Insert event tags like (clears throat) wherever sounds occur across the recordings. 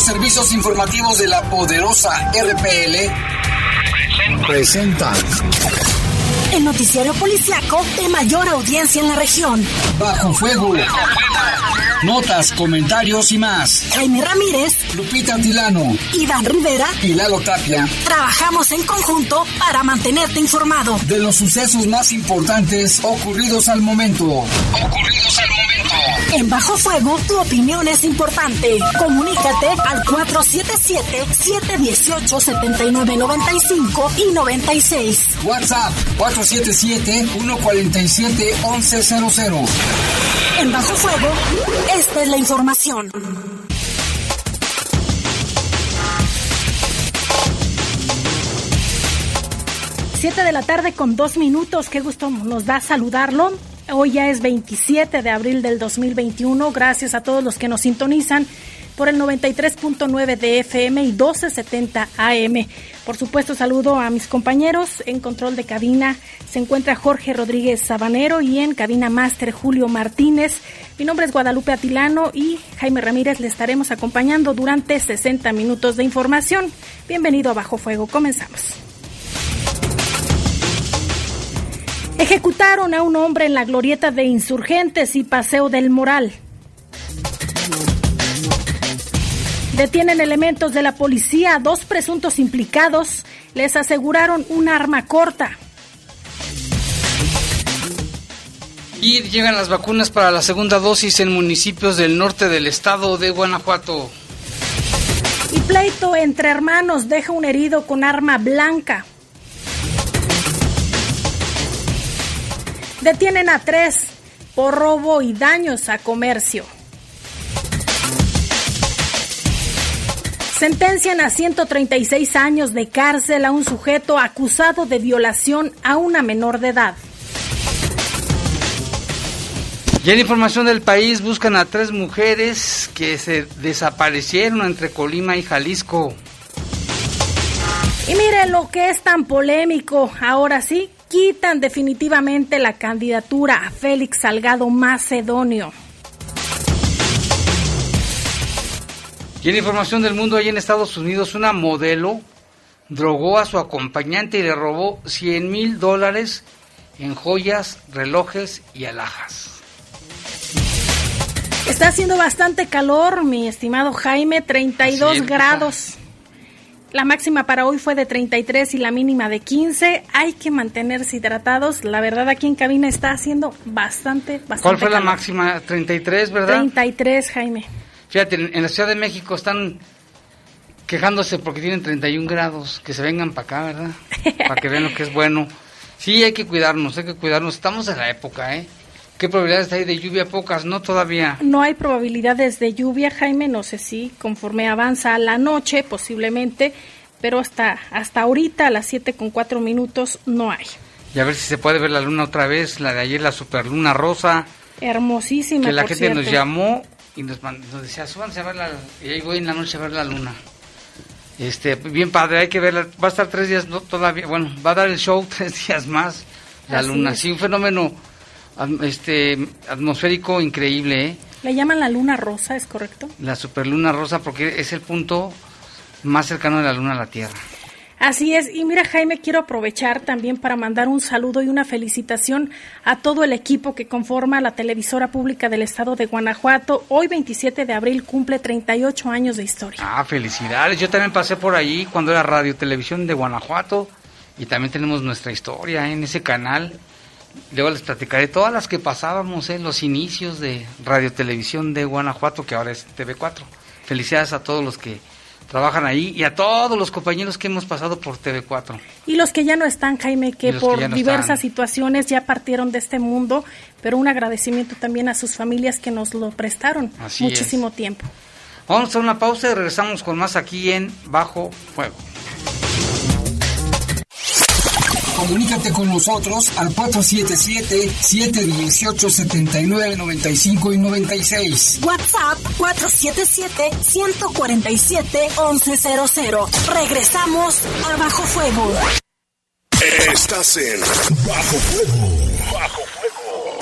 Los servicios informativos de la poderosa RPL presentan el noticiario policiaco de mayor audiencia en la región. Bajo fuego. Notas, comentarios y más. Jaime Ramírez, Lupita Tilano, Iván Rivera y Lalo Tapia. Trabajamos en conjunto para mantenerte informado de los sucesos más importantes ocurridos al momento. Ocurridos al momento. En Bajo Fuego, tu opinión es importante. Comunícate al 477-718-7995 y 96. WhatsApp 477-147-1100. En Bajo Fuego, esta es la información. Siete de la tarde con dos minutos. Qué gusto nos da saludarlo. Hoy ya es 27 de abril del 2021. Gracias a todos los que nos sintonizan por el 93.9 de FM y 1270 AM. Por supuesto, saludo a mis compañeros. En control de cabina se encuentra Jorge Rodríguez Sabanero y en cabina máster Julio Martínez. Mi nombre es Guadalupe Atilano y Jaime Ramírez le estaremos acompañando durante 60 minutos de información. Bienvenido a Bajo Fuego. Comenzamos. Ejecutaron a un hombre en la glorieta de insurgentes y Paseo del Moral. Detienen elementos de la policía, dos presuntos implicados les aseguraron un arma corta. Y llegan las vacunas para la segunda dosis en municipios del norte del estado de Guanajuato. Y pleito entre hermanos deja un herido con arma blanca. Detienen a tres por robo y daños a comercio. Sentencian a 136 años de cárcel a un sujeto acusado de violación a una menor de edad. Y en información del país buscan a tres mujeres que se desaparecieron entre Colima y Jalisco. Y miren lo que es tan polémico, ahora sí, quitan definitivamente la candidatura a Félix Salgado Macedonio. Y en información del mundo, ahí en Estados Unidos, una modelo drogó a su acompañante y le robó 100 mil dólares en joyas, relojes y alhajas. Está haciendo bastante calor, mi estimado Jaime, 32 grados. La máxima para hoy fue de 33 y la mínima de 15. Hay que mantenerse hidratados. La verdad aquí en cabina está haciendo bastante, bastante ¿Cuál fue la máxima? 33, ¿verdad? 33, Jaime. Fíjate, en la Ciudad de México están quejándose porque tienen 31 grados. Que se vengan para acá, ¿verdad? (laughs) Para que vean lo que es bueno. Sí, hay que cuidarnos, hay que cuidarnos. Estamos en la época, ¿eh? ¿Qué probabilidades hay de lluvia? Pocas, no todavía. No hay probabilidades de lluvia, Jaime, no sé si conforme avanza la noche, posiblemente, pero hasta, hasta ahorita, a las 7 con 4 minutos, no hay. Y a ver si se puede ver la luna otra vez, la de ayer, la superluna rosa. Hermosísima. Que la gente nos llamó y nos, nos decía, súbanse a ver la... Y ahí voy en la noche a ver la luna. Este, bien padre, hay que verla. Va a estar tres días no, todavía, bueno, va a dar el show (laughs) tres días más, la Así luna. es. Sí, un fenómeno este atmosférico increíble, ¿eh? Le llaman la luna rosa, ¿es correcto? La superluna rosa porque es el punto más cercano de la luna a la Tierra. Así es, y mira Jaime, quiero aprovechar también para mandar un saludo y una felicitación a todo el equipo que conforma la televisora pública del estado de Guanajuato. Hoy 27 de abril cumple 38 años de historia. Ah, felicidades. Yo también pasé por ahí cuando era Radio Televisión de Guanajuato y también tenemos nuestra historia en ese canal. Luego les platicaré todas las que pasábamos en los inicios de Radio Televisión de Guanajuato, que ahora es TV4. Felicidades a todos los que trabajan ahí y a todos los compañeros que hemos pasado por TV4. Y los que ya no están, Jaime, que por que ya no diversas están. situaciones ya partieron de este mundo, pero un agradecimiento también a sus familias que nos lo prestaron Así muchísimo tiempo. Vamos a una pausa y regresamos con más aquí en Bajo Fuego. Comunícate con nosotros al 477-718-7995 y 96. WhatsApp 477-147-1100. Regresamos a Bajo Fuego. Estás en Bajo Fuego. Bajo Fuego.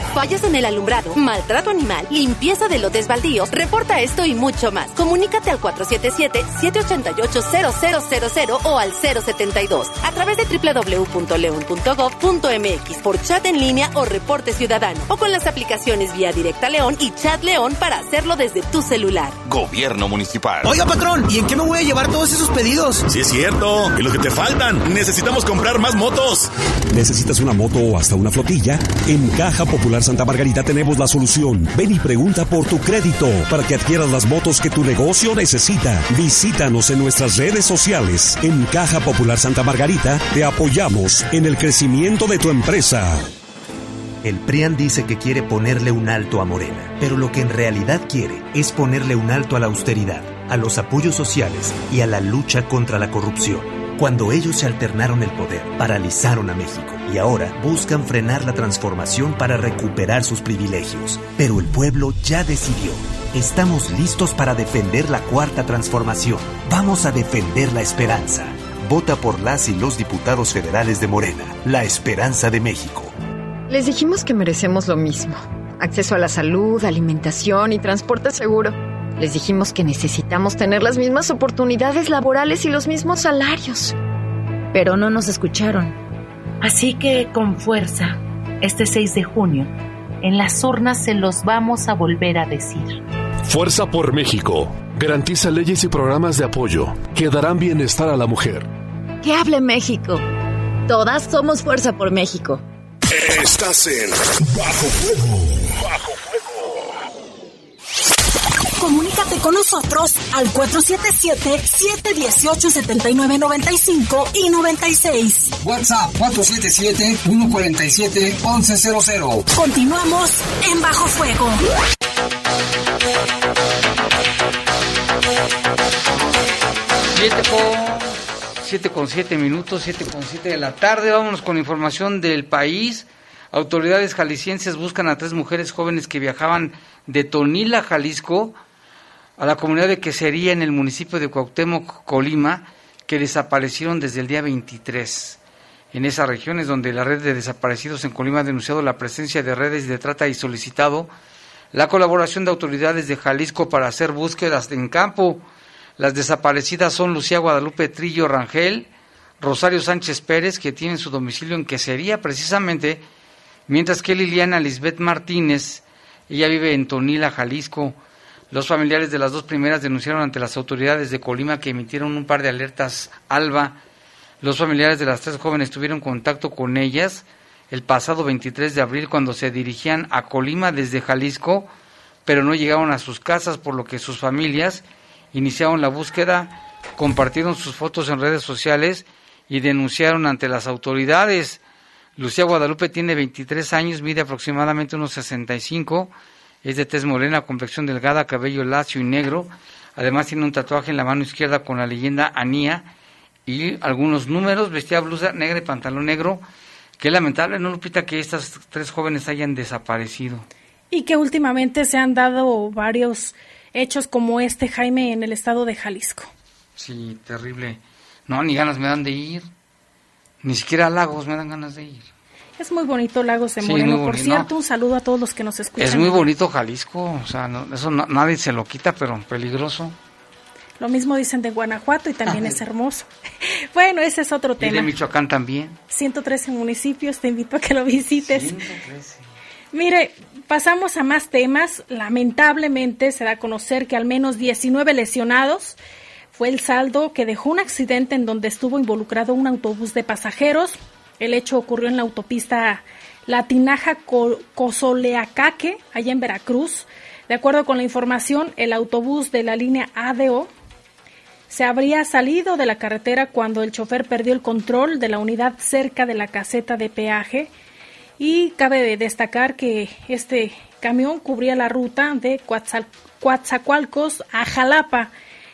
Fallas en el alumbrado, maltrato animal, limpieza de lotes baldíos, reporta esto y mucho más. Comunícate al 477-788-0000 o al 072 a través de www.león.gov.mx por chat en línea o reporte ciudadano o con las aplicaciones Vía Directa León y Chat León para hacerlo desde tu celular. Gobierno municipal. Oiga, patrón, ¿y en qué me voy a llevar todos esos pedidos? Sí, es cierto. Y los que te faltan. Necesitamos comprar más motos. ¿Necesitas una moto o hasta una flotilla? En Caja Popular Santa Margarita tenemos la solución. Ven y pregunta por tu crédito para que adquieras las motos que tu negocio necesita. Visítanos en nuestras redes sociales. En Caja Popular Santa Margarita te apoyamos en el crecimiento de tu empresa. El PRIAN dice que quiere ponerle un alto a Morena, pero lo que en realidad quiere es ponerle un alto a la austeridad, a los apoyos sociales y a la lucha contra la corrupción. Cuando ellos se alternaron el poder, paralizaron a México y ahora buscan frenar la transformación para recuperar sus privilegios. Pero el pueblo ya decidió. Estamos listos para defender la cuarta transformación. Vamos a defender la esperanza. Vota por las y los diputados federales de Morena, la esperanza de México. Les dijimos que merecemos lo mismo. Acceso a la salud, alimentación y transporte seguro. Les dijimos que necesitamos tener las mismas oportunidades laborales y los mismos salarios. Pero no nos escucharon. Así que con fuerza, este 6 de junio, en las urnas se los vamos a volver a decir. Fuerza por México. Garantiza leyes y programas de apoyo que darán bienestar a la mujer. Que hable México. Todas somos Fuerza por México. Estás en Bajo Fuego. Bajo Comunícate con nosotros al 477-718-7995 y 96. WhatsApp 477-147-1100. Continuamos en Bajo Fuego. 7 con 7 minutos, 7 con 7 de la tarde. Vámonos con información del país. Autoridades jaliscienses buscan a tres mujeres jóvenes que viajaban de Tonila, Jalisco, a la comunidad de Quesería en el municipio de Cuauhtémoc, Colima, que desaparecieron desde el día 23. En esa región es donde la red de desaparecidos en Colima ha denunciado la presencia de redes de trata y solicitado la colaboración de autoridades de Jalisco para hacer búsquedas en campo. Las desaparecidas son Lucía Guadalupe Trillo Rangel, Rosario Sánchez Pérez, que tiene su domicilio en Quesería precisamente, mientras que Liliana Lisbeth Martínez, ella vive en Tonila, Jalisco. Los familiares de las dos primeras denunciaron ante las autoridades de Colima que emitieron un par de alertas ALBA. Los familiares de las tres jóvenes tuvieron contacto con ellas el pasado 23 de abril cuando se dirigían a Colima desde Jalisco, pero no llegaron a sus casas, por lo que sus familias iniciaron la búsqueda, compartieron sus fotos en redes sociales y denunciaron ante las autoridades. Lucía Guadalupe tiene 23 años, mide aproximadamente unos 65, es de tez morena, complexión delgada, cabello lacio y negro. Además tiene un tatuaje en la mano izquierda con la leyenda Anía y algunos números, vestía blusa negra y pantalón negro. Qué lamentable, ¿no, Lupita, que estas tres jóvenes hayan desaparecido? Y que últimamente se han dado varios hechos como este, Jaime, en el estado de Jalisco. Sí, terrible. No, ni ganas me dan de ir. Ni siquiera a Lagos me dan ganas de ir. Es muy bonito Lagos de Moreno. Por cierto, un saludo a todos los que nos escuchan. Es muy bonito Jalisco, o sea, eso nadie se lo quita, pero peligroso. Lo mismo dicen de Guanajuato y también es (laughs) hermoso. (laughs) bueno, ese es otro tema. Y de Michoacán también. 113 municipios, te invito a que lo visites. 113. Mire, pasamos a más temas. Lamentablemente se da a conocer que al menos 19 lesionados fue el saldo que dejó un accidente en donde estuvo involucrado un autobús de pasajeros. El hecho ocurrió en la autopista Latinaja Cozoleacaque, allá en Veracruz. De acuerdo con la información, el autobús de la línea ADO se habría salido de la carretera cuando el chofer perdió el control de la unidad cerca de la caseta de peaje y cabe destacar que este camión cubría la ruta de Coatzacoalcos a Jalapa.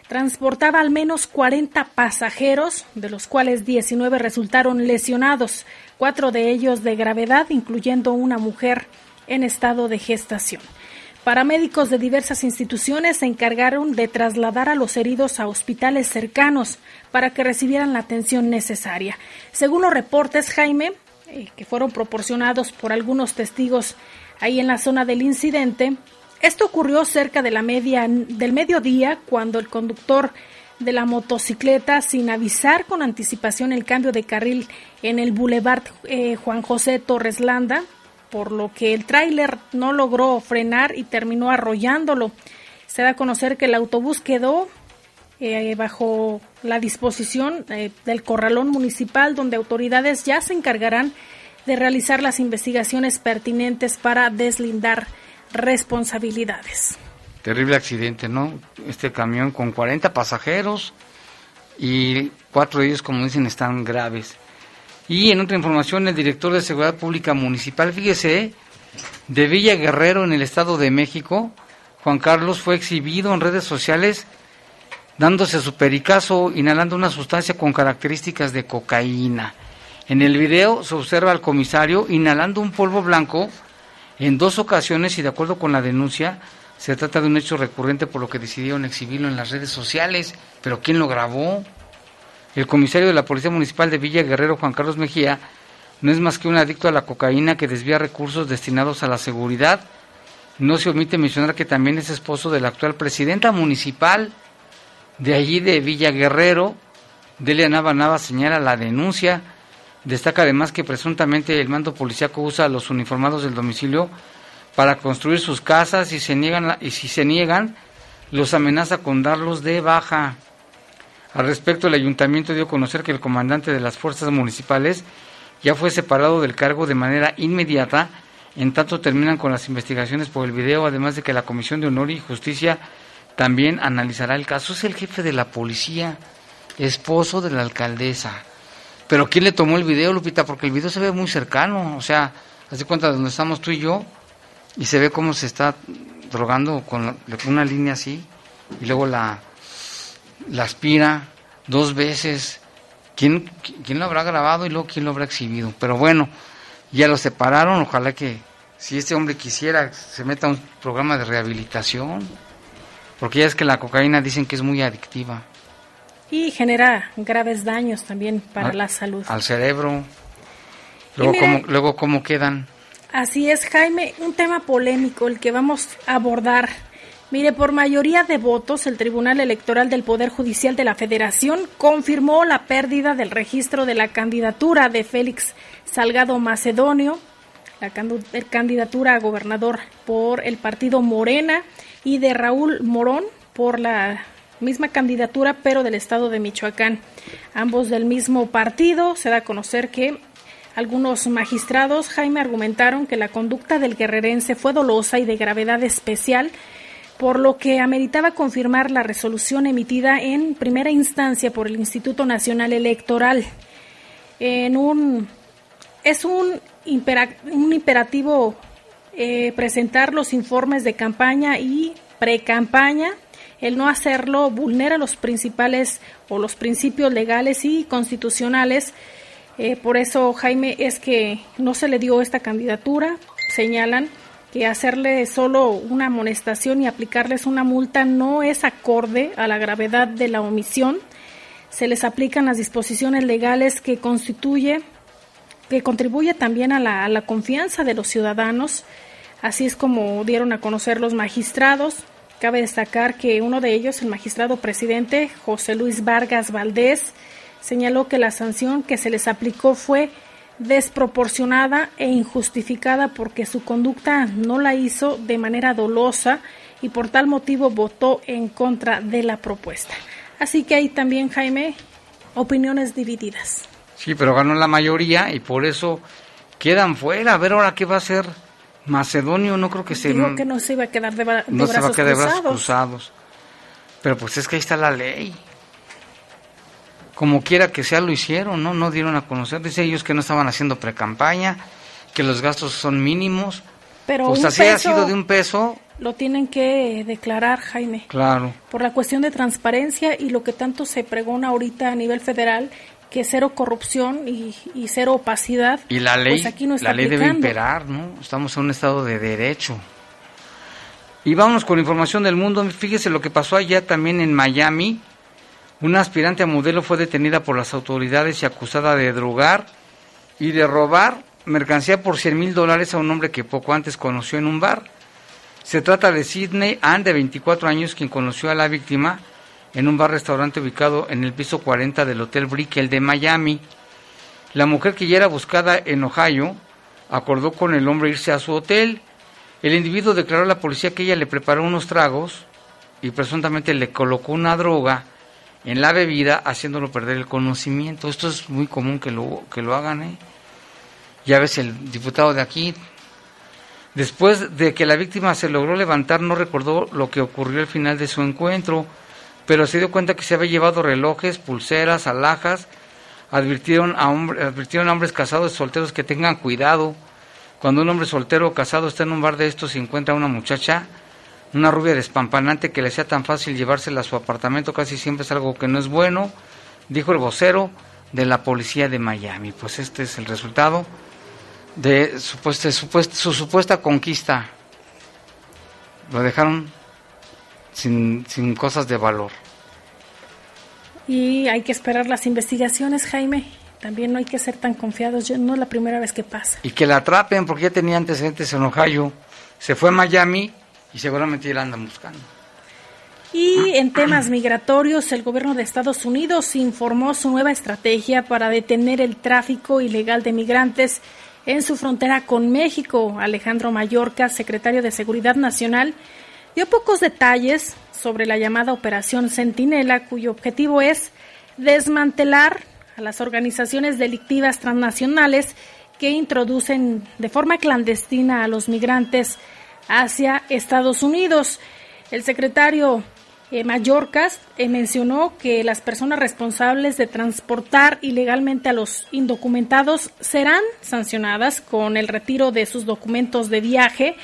Transportaba al menos 40 pasajeros, de los cuales 19 resultaron lesionados, cuatro de ellos de gravedad, incluyendo una mujer en estado de gestación. Paramédicos de diversas instituciones se encargaron de trasladar a los heridos a hospitales cercanos para que recibieran la atención necesaria. Según los reportes, Jaime, eh, que fueron proporcionados por algunos testigos ahí en la zona del incidente. Esto ocurrió cerca de la media del mediodía cuando el conductor de la motocicleta sin avisar con anticipación el cambio de carril en el Boulevard eh, Juan José Torres Landa, por lo que el tráiler no logró frenar y terminó arrollándolo. Se da a conocer que el autobús quedó eh, bajo la disposición eh, del corralón municipal, donde autoridades ya se encargarán de realizar las investigaciones pertinentes para deslindar responsabilidades. Terrible accidente, ¿no? Este camión con 40 pasajeros y cuatro de ellos, como dicen, están graves. Y en otra información, el director de Seguridad Pública Municipal, fíjese, de Villa Guerrero en el Estado de México, Juan Carlos fue exhibido en redes sociales dándose su pericazo, inhalando una sustancia con características de cocaína. En el video se observa al comisario inhalando un polvo blanco en dos ocasiones y de acuerdo con la denuncia, se trata de un hecho recurrente por lo que decidieron exhibirlo en las redes sociales. Pero ¿quién lo grabó? El comisario de la Policía Municipal de Villa Guerrero, Juan Carlos Mejía, no es más que un adicto a la cocaína que desvía recursos destinados a la seguridad. No se omite mencionar que también es esposo de la actual presidenta municipal de allí de Villa Guerrero. Delia Nava Nava señala la denuncia. Destaca además que presuntamente el mando policíaco usa a los uniformados del domicilio para construir sus casas y, se niegan, y si se niegan, los amenaza con darlos de baja. Al respecto, el ayuntamiento dio a conocer que el comandante de las fuerzas municipales ya fue separado del cargo de manera inmediata, en tanto terminan con las investigaciones por el video, además de que la Comisión de Honor y Justicia también analizará el caso. Es el jefe de la policía, esposo de la alcaldesa. Pero ¿quién le tomó el video, Lupita? Porque el video se ve muy cercano, o sea, hace cuenta de donde estamos tú y yo, y se ve cómo se está drogando con una línea así y luego la, aspira dos veces. ¿Quién, ¿Quién lo habrá grabado y luego quién lo habrá exhibido? Pero bueno, ya lo separaron. Ojalá que si este hombre quisiera se meta a un programa de rehabilitación. Porque ya es que la cocaína dicen que es muy adictiva. Y genera graves daños también para la salud. Al cerebro. Luego, cómo, luego, ¿cómo quedan? Así es, Jaime, un tema polémico el que vamos a abordar. Mire, por mayoría de votos, el Tribunal Electoral del Poder Judicial de la Federación confirmó la pérdida del registro de la candidatura de Félix Salgado Macedonio, la candidatura a gobernador por el partido Morena, y de Raúl Morón por la misma candidatura, pero del estado de Michoacán. Ambos del mismo partido. Se da a conocer que algunos magistrados, Jaime, argumentaron que la conducta del guerrerense fue dolosa y de gravedad especial, por lo que ameritaba confirmar la resolución emitida en primera instancia por el Instituto Nacional Electoral. En un, es un, un imperativo eh, presentar los informes de campaña y pre-campaña. El no hacerlo vulnera los principales o los principios legales y constitucionales eh, por eso, Jaime, es que no se le dio esta candidatura. Señalan que hacerle solo una amonestación y aplicarles una multa no es acorde a la gravedad de la omisión. Se les aplican las disposiciones legales que constituye, que contribuye también a la, a la confianza de los ciudadanos. Así es como dieron a conocer los magistrados. Cabe destacar que uno de ellos, el magistrado presidente José Luis Vargas Valdés, señaló que la sanción que se les aplicó fue desproporcionada e injustificada porque su conducta no la hizo de manera dolosa y por tal motivo votó en contra de la propuesta. Así que hay también, Jaime, opiniones divididas. Sí, pero ganó la mayoría y por eso quedan fuera. A ver ahora qué va a hacer Macedonio. No creo que se... Digo que no se iba a quedar de, no se va a quedar de brazos cruzados. Pero pues es que ahí está la ley como quiera que sea lo hicieron, ¿no? No dieron a conocer, dice ellos que no estaban haciendo pre-campaña, que los gastos son mínimos. Pero pues así ha sido de un peso. Lo tienen que declarar, Jaime. Claro. Por la cuestión de transparencia y lo que tanto se pregona ahorita a nivel federal, que cero corrupción y, cero opacidad. Y la ley, pues aquí no la ley debe imperar, ¿no? Estamos en un estado de derecho. Y vamos con información del mundo. Fíjese lo que pasó allá también en Miami una aspirante a modelo fue detenida por las autoridades y acusada de drogar y de robar mercancía por 100 mil dólares a un hombre que poco antes conoció en un bar. Se trata de Sidney Ann, de 24 años, quien conoció a la víctima en un bar-restaurante ubicado en el piso 40 del Hotel Brickell de Miami. La mujer que ya era buscada en Ohio acordó con el hombre irse a su hotel. El individuo declaró a la policía que ella le preparó unos tragos y presuntamente le colocó una droga en la bebida haciéndolo perder el conocimiento. Esto es muy común que lo, que lo hagan. ¿eh? Ya ves, el diputado de aquí, después de que la víctima se logró levantar, no recordó lo que ocurrió al final de su encuentro pero se dio cuenta que se había llevado relojes, pulseras, alhajas. Advirtieron a, advirtieron a hombres casados y solteros que tengan cuidado. Cuando un hombre soltero o casado está en un bar de estos y encuentra a una muchacha, una rubia despampanante que le sea tan fácil llevársela a su apartamento, casi siempre es algo que no es bueno, dijo el vocero de la policía de Miami. Pues este es el resultado de supuesta, su supuesta conquista. Lo dejaron sin, sin cosas de valor. Y hay que esperar las investigaciones, Jaime. También no hay que ser tan confiados. Yo, no es la primera vez que pasa. Y que la atrapen, porque ya tenía antecedentes en Ohio. Se fue a Miami y seguramente ya la andan buscando. Y en temas migratorios, el gobierno de Estados Unidos informó su nueva estrategia para detener el tráfico ilegal de migrantes en su frontera con México. Alejandro Mallorca, secretario de Seguridad Nacional, dio pocos detalles sobre la llamada Operación Centinela, cuyo objetivo es desmantelar a las organizaciones delictivas transnacionales que introducen de forma clandestina a los migrantes hacia Estados Unidos. El secretario eh, Mallorcas eh, mencionó que las personas responsables de transportar ilegalmente a los indocumentados serán sancionadas con el retiro de sus documentos de viaje,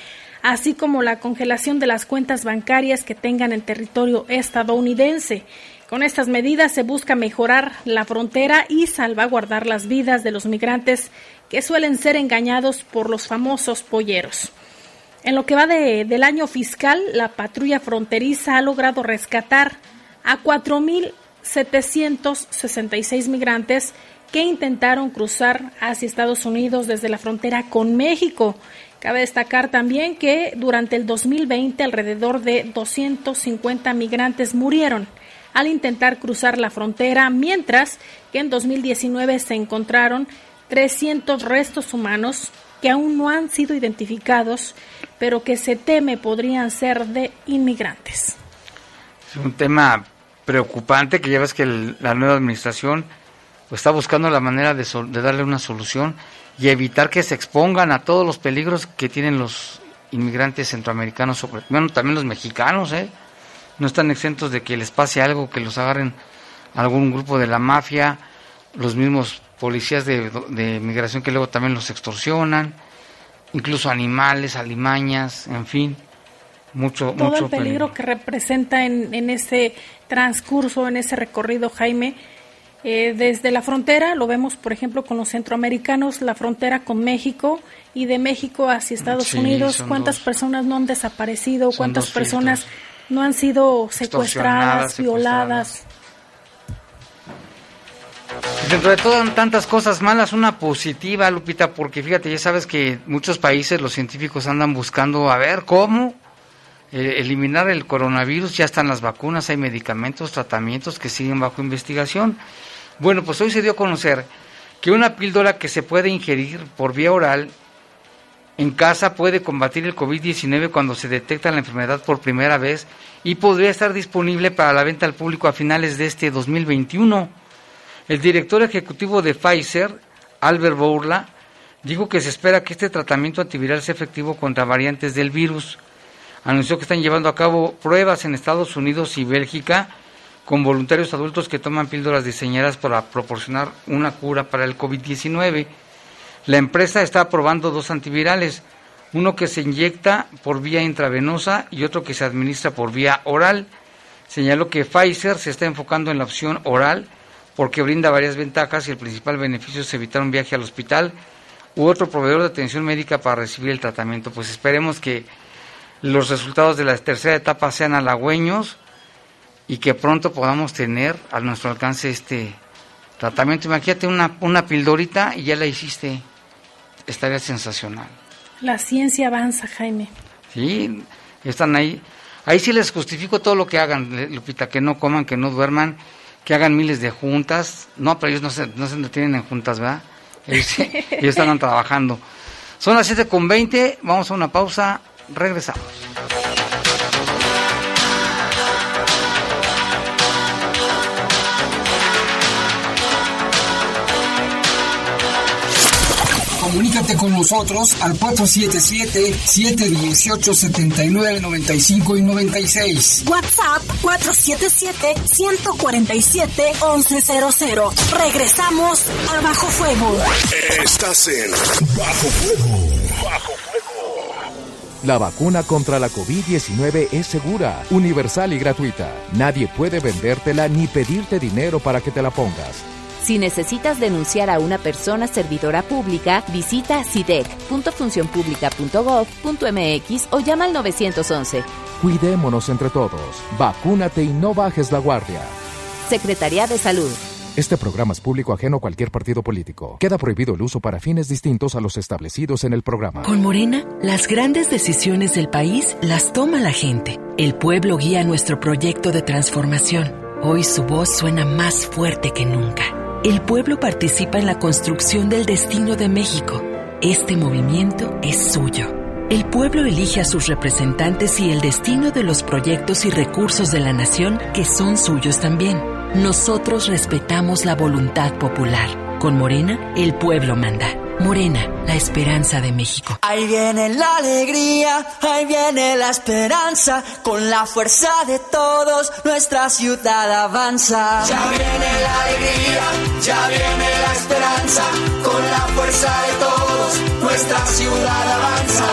así como la congelación de las cuentas bancarias que tengan en territorio estadounidense. Con estas medidas se busca mejorar la frontera y salvaguardar las vidas de los migrantes que suelen ser engañados por los famosos polleros. En lo que va del año fiscal, la patrulla fronteriza ha logrado rescatar a 4.766 migrantes que intentaron cruzar hacia Estados Unidos desde la frontera con México. Cabe destacar también que durante el 2020 alrededor de 250 migrantes murieron al intentar cruzar la frontera, mientras que en 2019 se encontraron 300 restos humanos que aún no han sido identificados, pero que se teme podrían ser de inmigrantes. Es un tema preocupante que ya ves que la nueva administración pues, está buscando la manera de, de darle una solución y evitar que se expongan a todos los peligros que tienen los inmigrantes centroamericanos, sobre, bueno, también los mexicanos, ¿eh? No están exentos de que les pase algo, que los agarren algún grupo de la mafia, los mismos policías de, de migración que luego también los extorsionan, incluso animales, alimañas, en fin, mucho, Todo mucho el peligro, que representa en, en ese transcurso, en ese recorrido, Jaime, eh, desde la frontera, lo vemos por ejemplo con los centroamericanos, la frontera con México y de México hacia Estados Unidos, cuántas personas no han desaparecido, cuántas personas no han sido secuestradas, violadas. Dentro de todas tantas cosas malas, una positiva, Lupita, porque fíjate, ya sabes que muchos países los científicos andan buscando a ver cómo eh, eliminar el coronavirus, ya están las vacunas, hay medicamentos, tratamientos que siguen bajo investigación. Bueno, pues hoy se dio a conocer que una píldora que se puede ingerir por vía oral en casa puede combatir el COVID-19 cuando se detecta la enfermedad por primera vez y podría estar disponible para la venta al público a finales de este 2021. El director ejecutivo de Pfizer, Albert Bourla, dijo que se espera que este tratamiento antiviral sea efectivo contra variantes del virus. Anunció que están llevando a cabo pruebas en Estados Unidos y Bélgica con voluntarios adultos que toman píldoras diseñadas para proporcionar una cura para el COVID-19. La empresa está probando dos antivirales, uno que se inyecta por vía intravenosa y otro que se administra por vía oral. Señaló que Pfizer se está enfocando en la opción oral porque brinda varias ventajas y el principal beneficio es evitar un viaje al hospital u otro proveedor de atención médica para recibir el tratamiento. Pues esperemos que los resultados de la tercera etapa sean halagüeños y que pronto podamos tener a nuestro alcance este tratamiento. Imagínate una, una pildorita y ya la hiciste. estaría sensacional. La ciencia avanza, Jaime. Sí, están ahí. Ahí sí les justifico todo lo que hagan, Lupita, que no coman, que no duerman, que hagan miles de juntas. No, pero ellos no se, no se detienen en juntas, ¿verdad? Ellos, (laughs) ellos están trabajando. Son las 7 con 20, vamos a una pausa, regresamos. Comunícate con nosotros al 477-718-7995 y 96. WhatsApp 477-147-1100. Regresamos a Bajo Fuego. Estás en Bajo Fuego. La vacuna contra la COVID-19 es segura, universal y gratuita. Nadie puede vendértela ni pedirte dinero para que te la pongas. Si necesitas denunciar a una persona servidora pública, visita sidec.funcionpublica.gov.mx o llama al 911. Cuidémonos entre todos. Vacúnate y no bajes la guardia. Secretaría de Salud. Este programa es público ajeno a cualquier partido político. Queda prohibido el uso para fines distintos a los establecidos en el programa. Con Morena, las grandes decisiones del país las toma la gente. El pueblo guía nuestro proyecto de transformación. Hoy su voz suena más fuerte que nunca. El pueblo participa en la construcción del destino de México. Este movimiento es suyo. El pueblo elige a sus representantes y el destino de los proyectos y recursos de la nación que son suyos también. Nosotros respetamos la voluntad popular. Con Morena, el pueblo manda. Morena, la esperanza de México. Ahí viene la alegría, ahí viene la esperanza, con la fuerza de todos nuestra ciudad avanza. Ya viene la alegría, ya viene la esperanza, con la fuerza de todos nuestra ciudad avanza.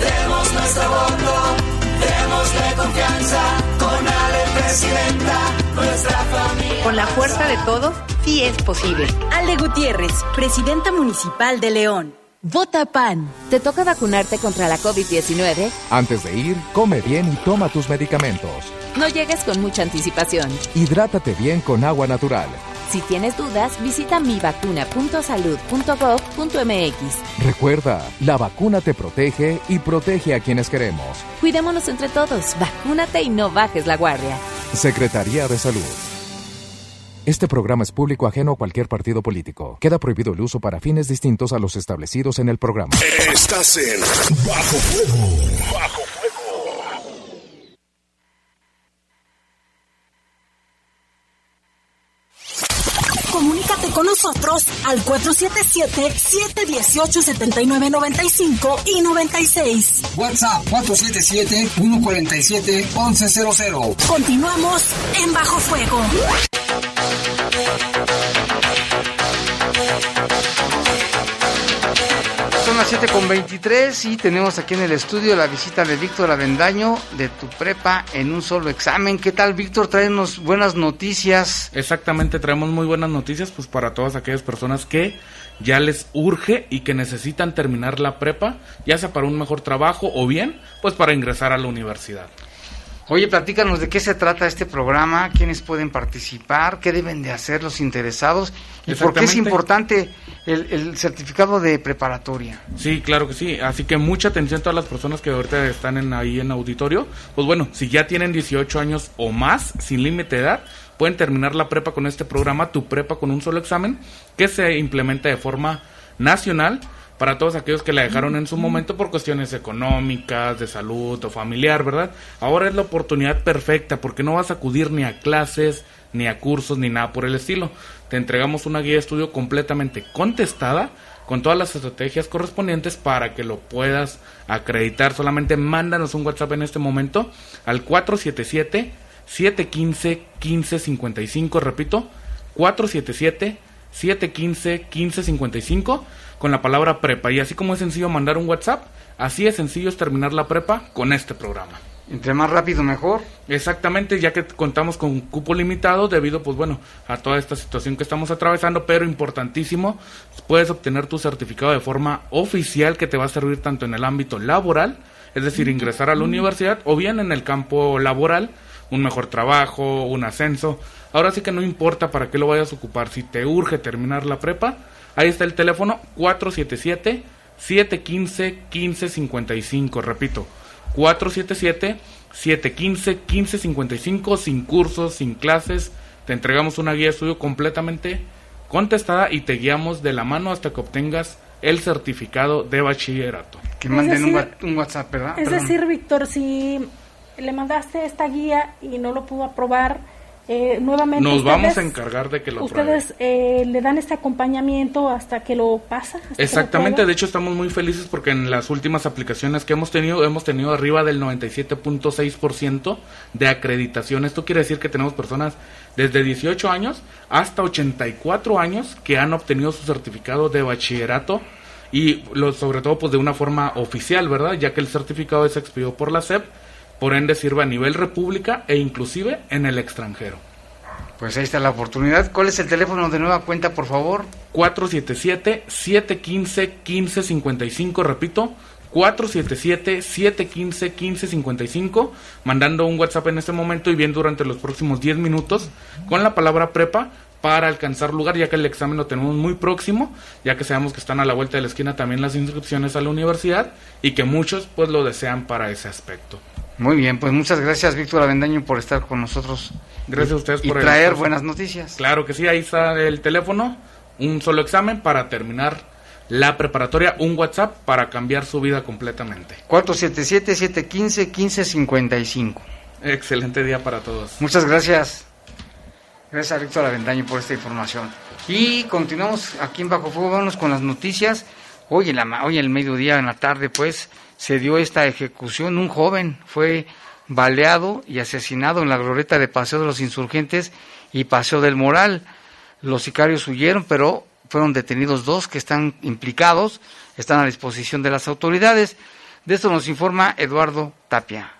Demos nuestro voto, démosle confianza, con Ale Presidenta, nuestra familia. Con la fuerza de todos, sí es posible. Ale Gutiérrez, Presidenta Municipal de León. Vota PAN. ¿Te toca vacunarte contra la COVID-19? Antes de ir, come bien y toma tus medicamentos. No llegues con mucha anticipación. Hidrátate bien con agua natural. Si tienes dudas, visita mivacuna.salud.gov.mx. Recuerda, la vacuna te protege y protege a quienes queremos. Cuidémonos entre todos, vacúnate y no bajes la guardia. Secretaría de Salud. Este programa es público ajeno a cualquier partido político. Queda prohibido el uso para fines distintos a los establecidos en el programa. Estás en Bajo Fuego. Bajo Fuego. Comunícate con nosotros al 477-718-7995 y 96. WhatsApp 477-147-1100. Continuamos en Bajo Fuego. Las 7 con 23 y tenemos aquí en el estudio la visita de Víctor Avendaño de tu prepa en un solo examen. ¿Qué tal, Víctor? Traenos buenas noticias. Exactamente, traemos muy buenas noticias pues para todas aquellas personas que ya les urge y que necesitan terminar la prepa, ya sea para un mejor trabajo o bien pues para ingresar a la universidad. Oye, platícanos de qué se trata este programa, quiénes pueden participar, qué deben de hacer los interesados y por qué es importante el, el, certificado de preparatoria. Sí, claro que sí. Así que mucha atención a todas las personas que ahorita están en, ahí en auditorio. Pues bueno, si ya tienen 18 años o más, sin límite de edad, pueden terminar la prepa con este programa, tu prepa con un solo examen, que se implementa de forma nacional para todos aquellos que la dejaron en su momento por cuestiones económicas, de salud o familiar, ¿verdad? Ahora es la oportunidad perfecta porque no vas a acudir ni a clases, ni a cursos, ni nada por el estilo. Te entregamos una guía de estudio completamente contestada con todas las estrategias correspondientes para que lo puedas acreditar. Solamente mándanos un WhatsApp en este momento al 477 715 1555, repito, 477 715 1555 con la palabra prepa. Y así como es sencillo mandar un WhatsApp, así es sencillo es terminar la prepa con este programa. Entre más rápido mejor. Exactamente, ya que contamos con un cupo limitado debido, pues bueno, a toda esta situación que estamos atravesando, pero importantísimo, puedes obtener tu certificado de forma oficial que te va a servir tanto en el ámbito laboral, es decir, ingresar a la universidad, o bien en el campo laboral, un mejor trabajo, un ascenso. Ahora sí que no importa para qué lo vayas a ocupar, si te urge terminar la prepa, Ahí está el teléfono 477 715-1555. Repito, 477-715-1555, sin cursos, sin clases. Te entregamos una guía de estudio completamente contestada y te guiamos de la mano hasta que obtengas el certificado de bachillerato. Que manden un, un, WhatsApp, ¿verdad? Es decir, Víctor, si le mandaste esta guía y no lo pudo aprobar, eh, nuevamente nos vamos a encargar de que lo ustedes eh, le dan este acompañamiento hasta que lo pasa exactamente de hecho estamos muy felices porque en las últimas aplicaciones que hemos tenido hemos tenido arriba del 97.6% de acreditación. Esto quiere decir que tenemos personas desde 18 años hasta 84 años que han obtenido su certificado de bachillerato y lo, sobre todo pues de una forma oficial verdad ya que el certificado es expedido por la SEP por ende sirve a nivel república e inclusive en el extranjero. Pues ahí está la oportunidad. ¿Cuál es el teléfono de nueva cuenta, por favor? 477-715-1555, repito, 477-715-1555, mandando un WhatsApp en este momento y bien durante los próximos 10 minutos con la palabra prepa para alcanzar lugar, ya que el examen lo tenemos muy próximo, ya que sabemos que están a la vuelta de la esquina también las inscripciones a la universidad y que muchos pues lo desean para ese aspecto. Muy bien, pues muchas gracias Víctor Avendaño por estar con nosotros. Gracias a ustedes por traer buenas noticias. Claro que sí, ahí está el teléfono, un solo examen para terminar la preparatoria, un WhatsApp para cambiar su vida completamente. 477-715-1555. Excelente día para todos. Muchas gracias. Gracias a Víctor Avendaño por esta información. Y continuamos aquí en Bajo Fuego, vámonos con las noticias. Hoy en, la, hoy en el mediodía, en la tarde, pues, se dio esta ejecución. Un joven fue baleado y asesinado en la glorieta de Paseo de los Insurgentes y Paseo del Moral. Los sicarios huyeron, pero fueron detenidos dos que están implicados, están a disposición de las autoridades. De esto nos informa Eduardo Tapia.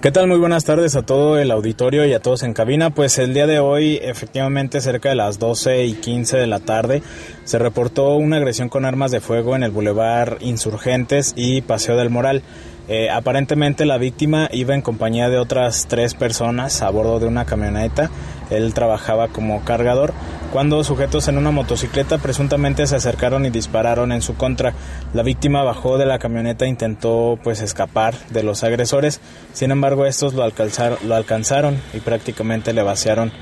¿Qué tal? Muy buenas tardes a todo el auditorio y a todos en cabina. Pues el día de hoy, efectivamente, cerca de las 12 y 15 de la tarde, se reportó una agresión con armas de fuego en el Boulevard Insurgentes y Paseo del Moral. Eh, aparentemente la víctima iba en compañía de otras tres personas a bordo de una camioneta. Él trabajaba como cargador cuando sujetos en una motocicleta presuntamente se acercaron y dispararon en su contra. La víctima bajó de la camioneta e intentó pues escapar de los agresores. Sin embargo, estos lo, alcanzaron, lo alcanzaron y prácticamente le vaciaron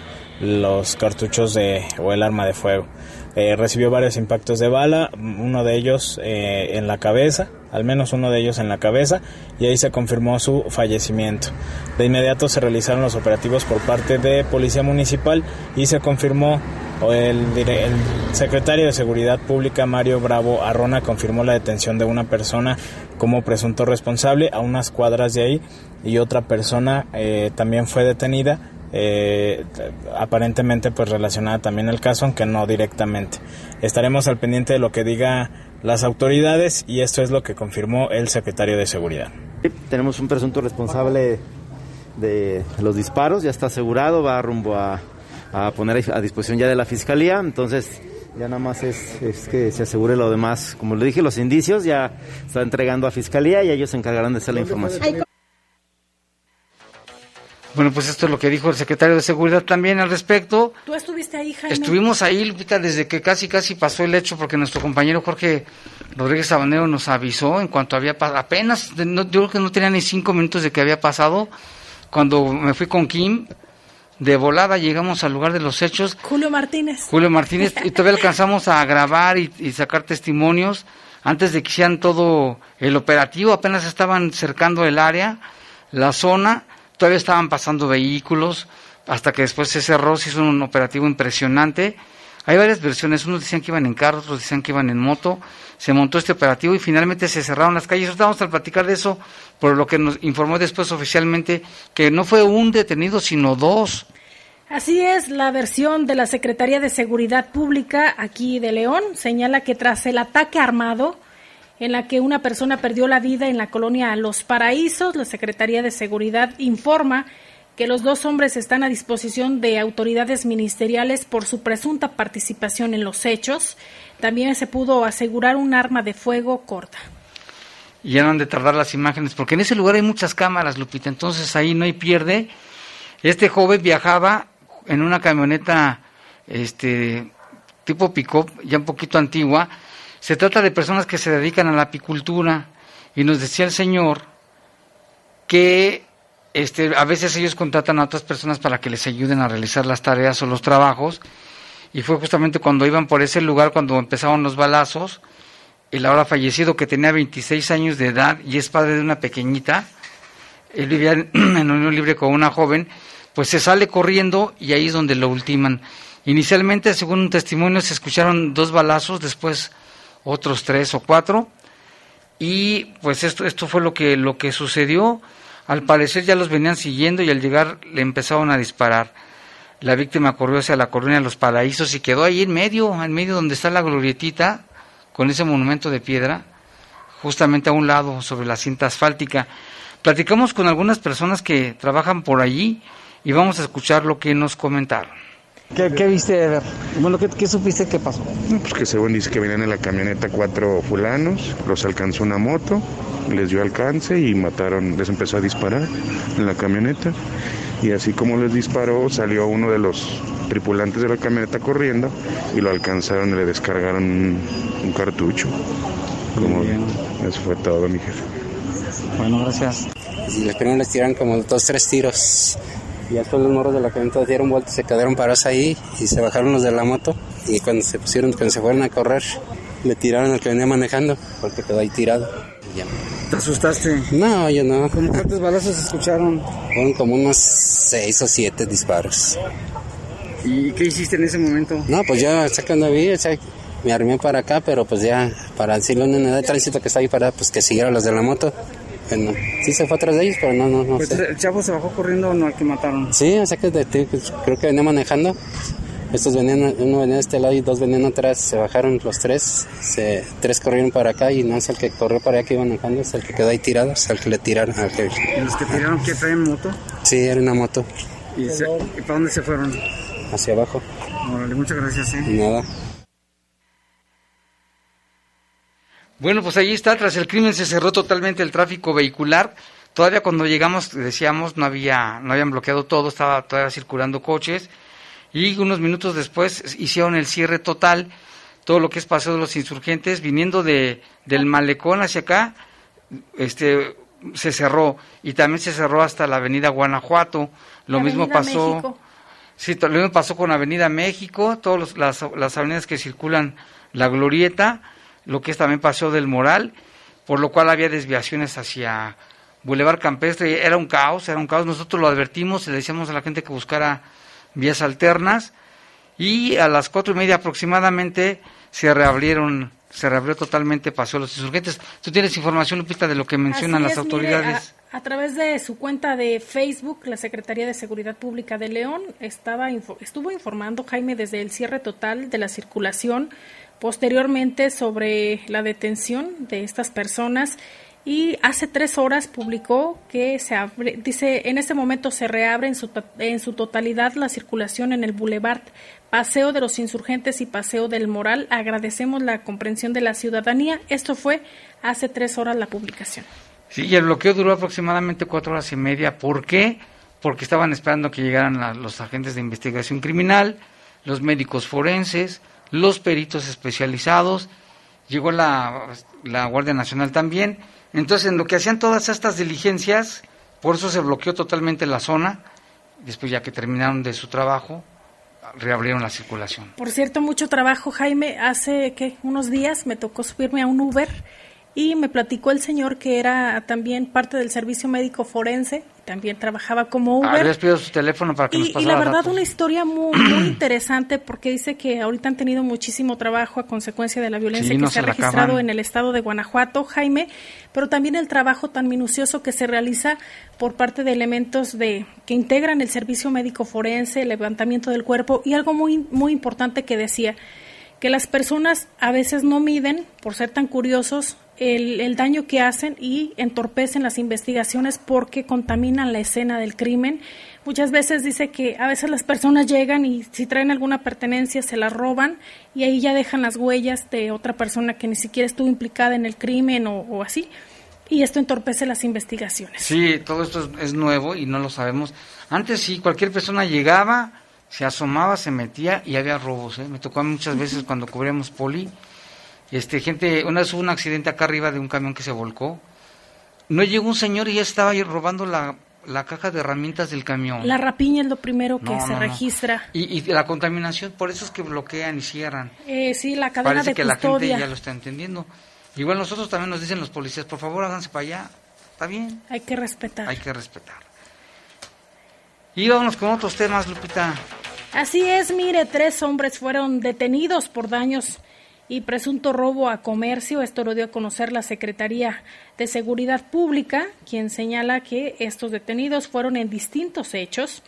los cartuchos de o el arma de fuego. Eh, recibió varios impactos de bala, uno de ellos eh, en la cabeza, al menos uno de ellos en la cabeza, y ahí se confirmó su fallecimiento. De inmediato se realizaron los operativos por parte de Policía Municipal y se confirmó, el, secretario de Seguridad Pública, Mario Bravo Arrona, confirmó la detención de una persona como presunto responsable a unas cuadras de ahí y otra persona eh, también fue detenida eh, aparentemente pues relacionada también al caso, aunque no directamente. Estaremos al pendiente de lo que diga las autoridades y esto es lo que confirmó el secretario de Seguridad. Tenemos un presunto responsable de los disparos, ya está asegurado, va rumbo a, a poner a disposición ya de la fiscalía, entonces ya nada más es, es, que se asegure lo demás. Como le dije, los indicios ya está entregando a fiscalía y ellos se encargarán de hacer la información. Bueno, pues esto es lo que dijo el secretario de Seguridad también al respecto. ¿Tú estuviste ahí, Jaime? Estuvimos ahí, Lupita, desde que casi casi pasó el hecho, porque nuestro compañero Jorge Rodríguez Sabanero nos avisó en cuanto había pasado, apenas, yo creo que no tenía ni cinco minutos de que había pasado, cuando me fui con Kim, de volada llegamos al lugar de los hechos. Julio Martínez. Julio Martínez, y todavía alcanzamos a grabar y, y sacar testimonios antes de que hicieran todo el operativo, apenas estaban cercando el área, la zona, todavía estaban pasando vehículos, hasta que después se cerró, se hizo un operativo impresionante. Hay varias versiones, unos decían que iban en carro, otros decían que iban en moto, se montó este operativo y finalmente se cerraron las calles. Ahorita vamos a platicar de eso, por lo que nos informó después oficialmente que no fue un detenido, sino dos. Así es, la versión de la Secretaría de Seguridad Pública aquí de León señala que tras el ataque armado, en la que una persona perdió la vida en la colonia Los Paraísos. La Secretaría de Seguridad informa que los dos hombres están a disposición de autoridades ministeriales por su presunta participación en los hechos. También se pudo asegurar un arma de fuego corta. Y ya no han de tardar las imágenes, porque en ese lugar hay muchas cámaras, Lupita, entonces ahí no hay pierde. Este joven viajaba en una camioneta este tipo pick-up, ya un poquito antigua, Se trata de personas que se dedican a la apicultura y nos decía el señor que este, a veces ellos contratan a otras personas para que les ayuden a realizar las tareas o los trabajos y fue justamente cuando iban por ese lugar cuando empezaron los balazos el ahora fallecido que tenía 26 años de edad y es padre de una pequeñita, él vivía (clears throat) en, unión libre con una joven, pues se sale corriendo y ahí es donde lo ultiman. Inicialmente, según un testimonio, se escucharon dos balazos, después otros tres o cuatro, y pues esto, esto fue lo que, lo que sucedió. Al parecer ya los venían siguiendo y al llegar le empezaron a disparar. La víctima corrió hacia la colonia de los Paraísos y quedó ahí en medio, en medio donde está la glorietita, con ese monumento de piedra, justamente a un lado, sobre la cinta asfáltica. Platicamos con algunas personas que trabajan por allí y vamos a escuchar lo que nos comentaron. ¿Qué, viste de ver? Bueno, ¿qué, ¿qué, supiste que pasó? Pues que según dice que venían en la camioneta cuatro fulanos, los alcanzó una moto, les dio alcance y mataron, les empezó a disparar en la camioneta. Y así como les disparó, salió uno de los tripulantes de la camioneta corriendo y lo alcanzaron y le descargaron un, cartucho. Como, eso fue todo, mi jefe. Bueno, gracias. Y les primero les tiraron como dos, tres tiros. Y después los morros de la camioneta dieron vueltas, se quedaron parados ahí y se bajaron los de la moto. Y cuando se pusieron, cuando se fueron a correr, le tiraron al que venía manejando, porque quedó ahí tirado. ¿Te asustaste? No, yo no. ¿Cómo cuántos balazos escucharon? Fueron como unos seis o siete disparos. ¿Y qué hiciste en ese momento? No, pues ya sacando vi, me armé para acá, pero pues ya, para decirle a una de tránsito que está ahí para, pues que siguiera los de la moto. Bueno, sí se fue atrás de ellos, pero no, no, no pues ¿El chavo se bajó corriendo o no al que mataron? Sí, o sea que creo que venía manejando. Estos venían, uno venía de este lado y dos venían atrás. Se bajaron los tres, se, tres corrieron para acá y no es el que corrió para allá que iba manejando, es el que quedó ahí tirado, es el que le tiraron. Al que... ¿Y los que tiraron qué traen moto? Sí, era una moto. ¿Y, ¿Y para dónde se fueron? hacia abajo. Órale, muchas gracias. ¿eh? Nada. Bueno, pues ahí está, tras el crimen se cerró totalmente el tráfico vehicular. Todavía cuando llegamos, decíamos, no había, no habían bloqueado todo, estaba todavía circulando coches. Y unos minutos después hicieron el cierre total, todo lo que es Paseo de los Insurgentes, viniendo de, del malecón hacia acá, este, se cerró. Y también se cerró hasta la avenida Guanajuato. Lo mismo pasó. Sí, lo mismo pasó con Avenida México, todas las, las avenidas que circulan la Glorieta, lo que es también Paseo del Moral, por lo cual había desviaciones hacia Boulevard Campestre. Era un caos, era un caos. Nosotros lo advertimos, le decíamos a la gente que buscara vías alternas y a las cuatro y media aproximadamente se reabrieron se reabrió totalmente Paseo de los Insurgentes. ¿Tú tienes información, Lupita, de lo que mencionan las autoridades? a, través de su cuenta de Facebook, la Secretaría de Seguridad Pública de León estaba estuvo informando, Jaime, desde el cierre total de la circulación, posteriormente sobre la detención de estas personas y hace tres horas publicó que se abre, dice, en este momento se reabre en su, en su totalidad la circulación en el Boulevard Paseo de los Insurgentes y Paseo del Moral. Agradecemos la comprensión de la ciudadanía. Esto fue hace tres horas la publicación. Sí, y el bloqueo duró aproximadamente cuatro horas y media. ¿Por qué? Porque estaban esperando que llegaran los agentes de investigación criminal, los médicos forenses, los peritos especializados, llegó la, la Guardia Nacional también entonces, en lo que hacían todas estas diligencias, por eso se bloqueó totalmente la zona. Después, ya que terminaron de su trabajo, reabrieron la circulación. Por cierto, mucho trabajo, Jaime. Hace que unos días me tocó subirme a un Uber y me platicó el señor que era también parte del servicio médico forense, también trabajaba como Uber. Ah, les pido su teléfono para que y, nos Y la verdad una historia muy, muy (clears throat) interesante porque dice que ahorita han tenido muchísimo trabajo a consecuencia de la violencia que se, ha registrado en el estado de Guanajuato, Jaime, pero también el trabajo tan minucioso que se realiza por parte de elementos de que integran el servicio médico forense, el levantamiento del cuerpo y algo muy muy importante que decía que las personas a veces no miden, por ser tan curiosos, el, daño que hacen y entorpecen las investigaciones porque contaminan la escena del crimen. Muchas veces dice que a veces las personas llegan y si traen alguna pertenencia se la roban y ahí ya dejan las huellas de otra persona que ni siquiera estuvo implicada en el crimen o, así. Y esto entorpece las investigaciones. Sí, todo esto es, nuevo y no lo sabemos. Antes sí, cualquier persona llegaba, se asomaba, se metía y había robos. ¿eh? Me tocó muchas veces cuando cubríamos poli Este, gente, una vez hubo un accidente acá arriba de un camión que se volcó. No llegó un señor y ya estaba ahí robando la, la caja de herramientas del camión. La rapiña es lo primero que No, se no, no. registra. Y, y la contaminación, por eso es que bloquean y cierran. Eh, sí, la cadena Parece de que la gente custodia. ya lo está entendiendo. Igual nosotros también nos dicen los policías, por favor háganse para allá. Está bien, Hay que respetar. hay que respetar. Y vámonos con otros temas, Lupita. Así es, mire, tres hombres fueron detenidos por daños y presunto robo a comercio. Esto lo dio a conocer la Secretaría de Seguridad Pública, quien señala que estos detenidos fueron en distintos hechos.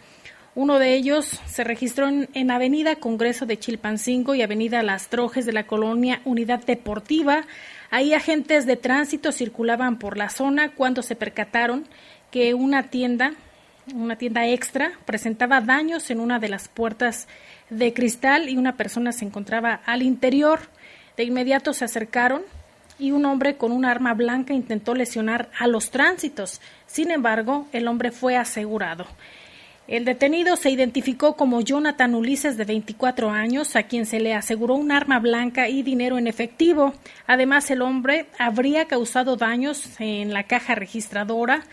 Uno de ellos se registró en, en Avenida Congreso de Chilpancingo y Avenida Las Trojes de la colonia Unidad Deportiva. Ahí agentes de tránsito circulaban por la zona cuando se percataron que una tienda una tienda extra, presentaba daños en una de las puertas de cristal y una persona se encontraba al interior. De inmediato se acercaron y un hombre con un arma blanca intentó lesionar a los tránsitos. Sin embargo, el hombre fue asegurado. El detenido se identificó como Jonathan Ulises, de 24 años, a quien se le aseguró un arma blanca y dinero en efectivo. Además, el hombre habría causado daños en la caja registradora,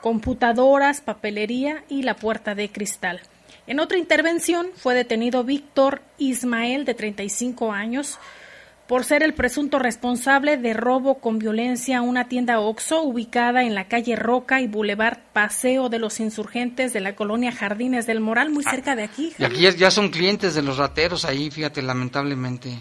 computadoras, papelería y la puerta de cristal. En otra intervención fue detenido Víctor Ismael, de 35 años, por ser el presunto responsable de robo con violencia a una tienda OXO ubicada en la calle Roca y Boulevard Paseo de los Insurgentes de la colonia Jardines del Moral, muy cerca de aquí. Y aquí ya, ya son clientes de los rateros ahí, fíjate, lamentablemente.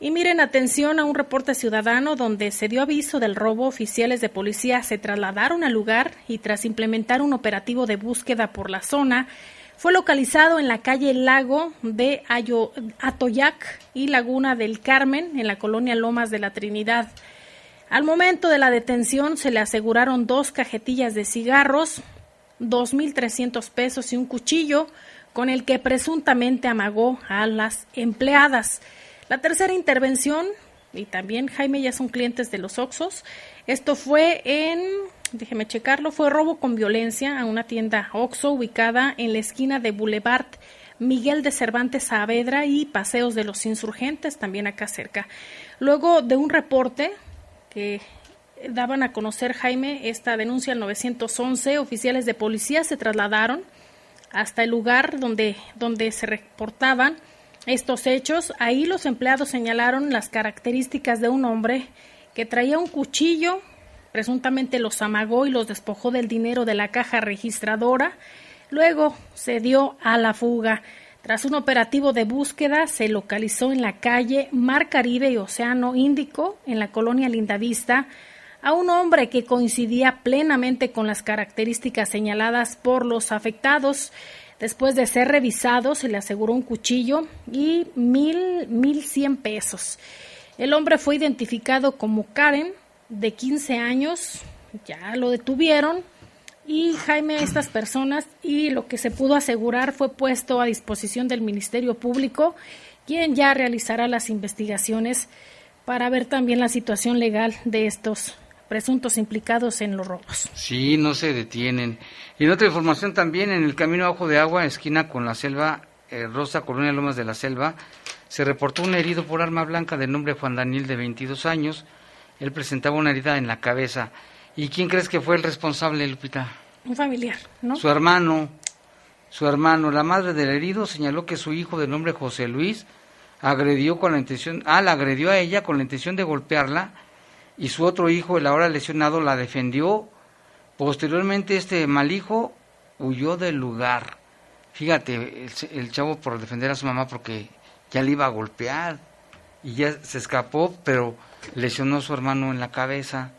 Y miren, atención a un reporte ciudadano donde se dio aviso del robo, oficiales de policía se trasladaron al lugar y tras implementar un operativo de búsqueda por la zona, fue localizado en la calle Lago de Ayo- Atoyac y Laguna del Carmen, en la colonia Lomas de la Trinidad. Al momento de la detención se le aseguraron dos cajetillas de cigarros, 2.300 pesos y un cuchillo con el que presuntamente amagó a las empleadas. La tercera intervención, y también Jaime ya son clientes de los Oxos, esto fue en, déjeme checarlo, fue robo con violencia a una tienda Oxo ubicada en la esquina de Boulevard Miguel de Cervantes Saavedra y Paseos de los Insurgentes, también acá cerca. Luego de un reporte que daban a conocer Jaime esta denuncia al 911, oficiales de policía se trasladaron hasta el lugar donde, donde se reportaban estos hechos. Ahí los empleados señalaron las características de un hombre que traía un cuchillo, presuntamente los amagó y los despojó del dinero de la caja registradora. Luego se dio a la fuga. Tras un operativo de búsqueda, se localizó en la calle Mar Caribe y Océano Índico, en la colonia Lindavista, a un hombre que coincidía plenamente con las características señaladas por los afectados. Después de ser revisado, se le aseguró un cuchillo y mil, mil cien pesos. El hombre fue identificado como Karen, de 15 años, ya lo detuvieron. Y Jaime, estas personas y lo que se pudo asegurar fue puesto a disposición del Ministerio Público, quien ya realizará las investigaciones para ver también la situación legal de estos presuntos implicados en los robos. Sí, no se detienen. Y en otra información también, en el camino abajo de agua, esquina con la selva, eh, Rosa, Colonia Lomas de la Selva, se reportó un herido por arma blanca de nombre Juan Daniel, de 22 años. Él presentaba una herida en la cabeza. ¿Y quién crees que fue el responsable, Lupita? Un familiar, ¿no? Su hermano. Su hermano. La madre del herido señaló que su hijo de nombre José Luis agredió con la intención, ah, la agredió a ella con la intención de golpearla y su otro hijo, el ahora lesionado, la defendió. Posteriormente este mal hijo huyó del lugar. Fíjate, el, el chavo por defender a su mamá porque ya le iba a golpear y ya se escapó, pero lesionó a su hermano en la cabeza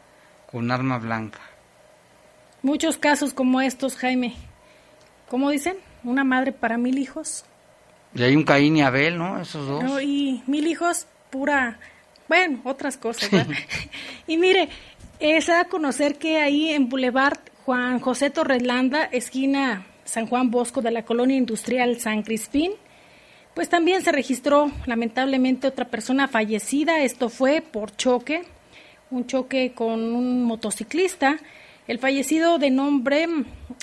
con arma blanca. Muchos casos como estos, Jaime. ¿Cómo dicen? Una madre para mil hijos. Y hay un Caín y Abel, ¿no? Esos dos. No, y mil hijos, pura. Bueno, otras cosas. (laughs) y mire, se da a conocer que ahí en Boulevard Juan José Torrelanda, esquina San Juan Bosco de la colonia industrial San Crispín, pues también se registró lamentablemente otra persona fallecida. Esto fue por choque, un choque con un motociclista. El fallecido de nombre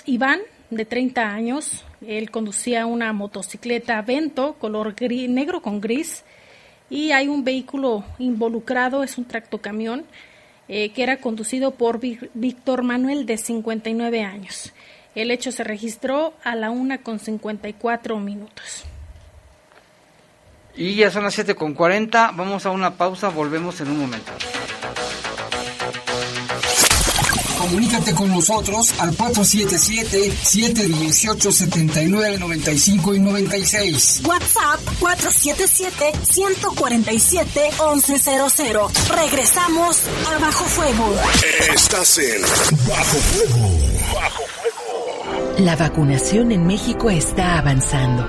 Iván, de 30 años, él conducía una motocicleta Vento, color gris, negro con gris, y hay un vehículo involucrado, es un tractocamión, eh, que era conducido por Víctor Manuel de 59 años. El hecho se registró a la una con 54 minutos. Y ya son las 7 con 40, vamos a una pausa, volvemos en un momento. Comunícate con nosotros al 477-718-7995 y 96. WhatsApp 477-147-1100. Regresamos a Bajo Fuego. Estás en Bajo Fuego. Bajo Fuego. La vacunación en México está avanzando.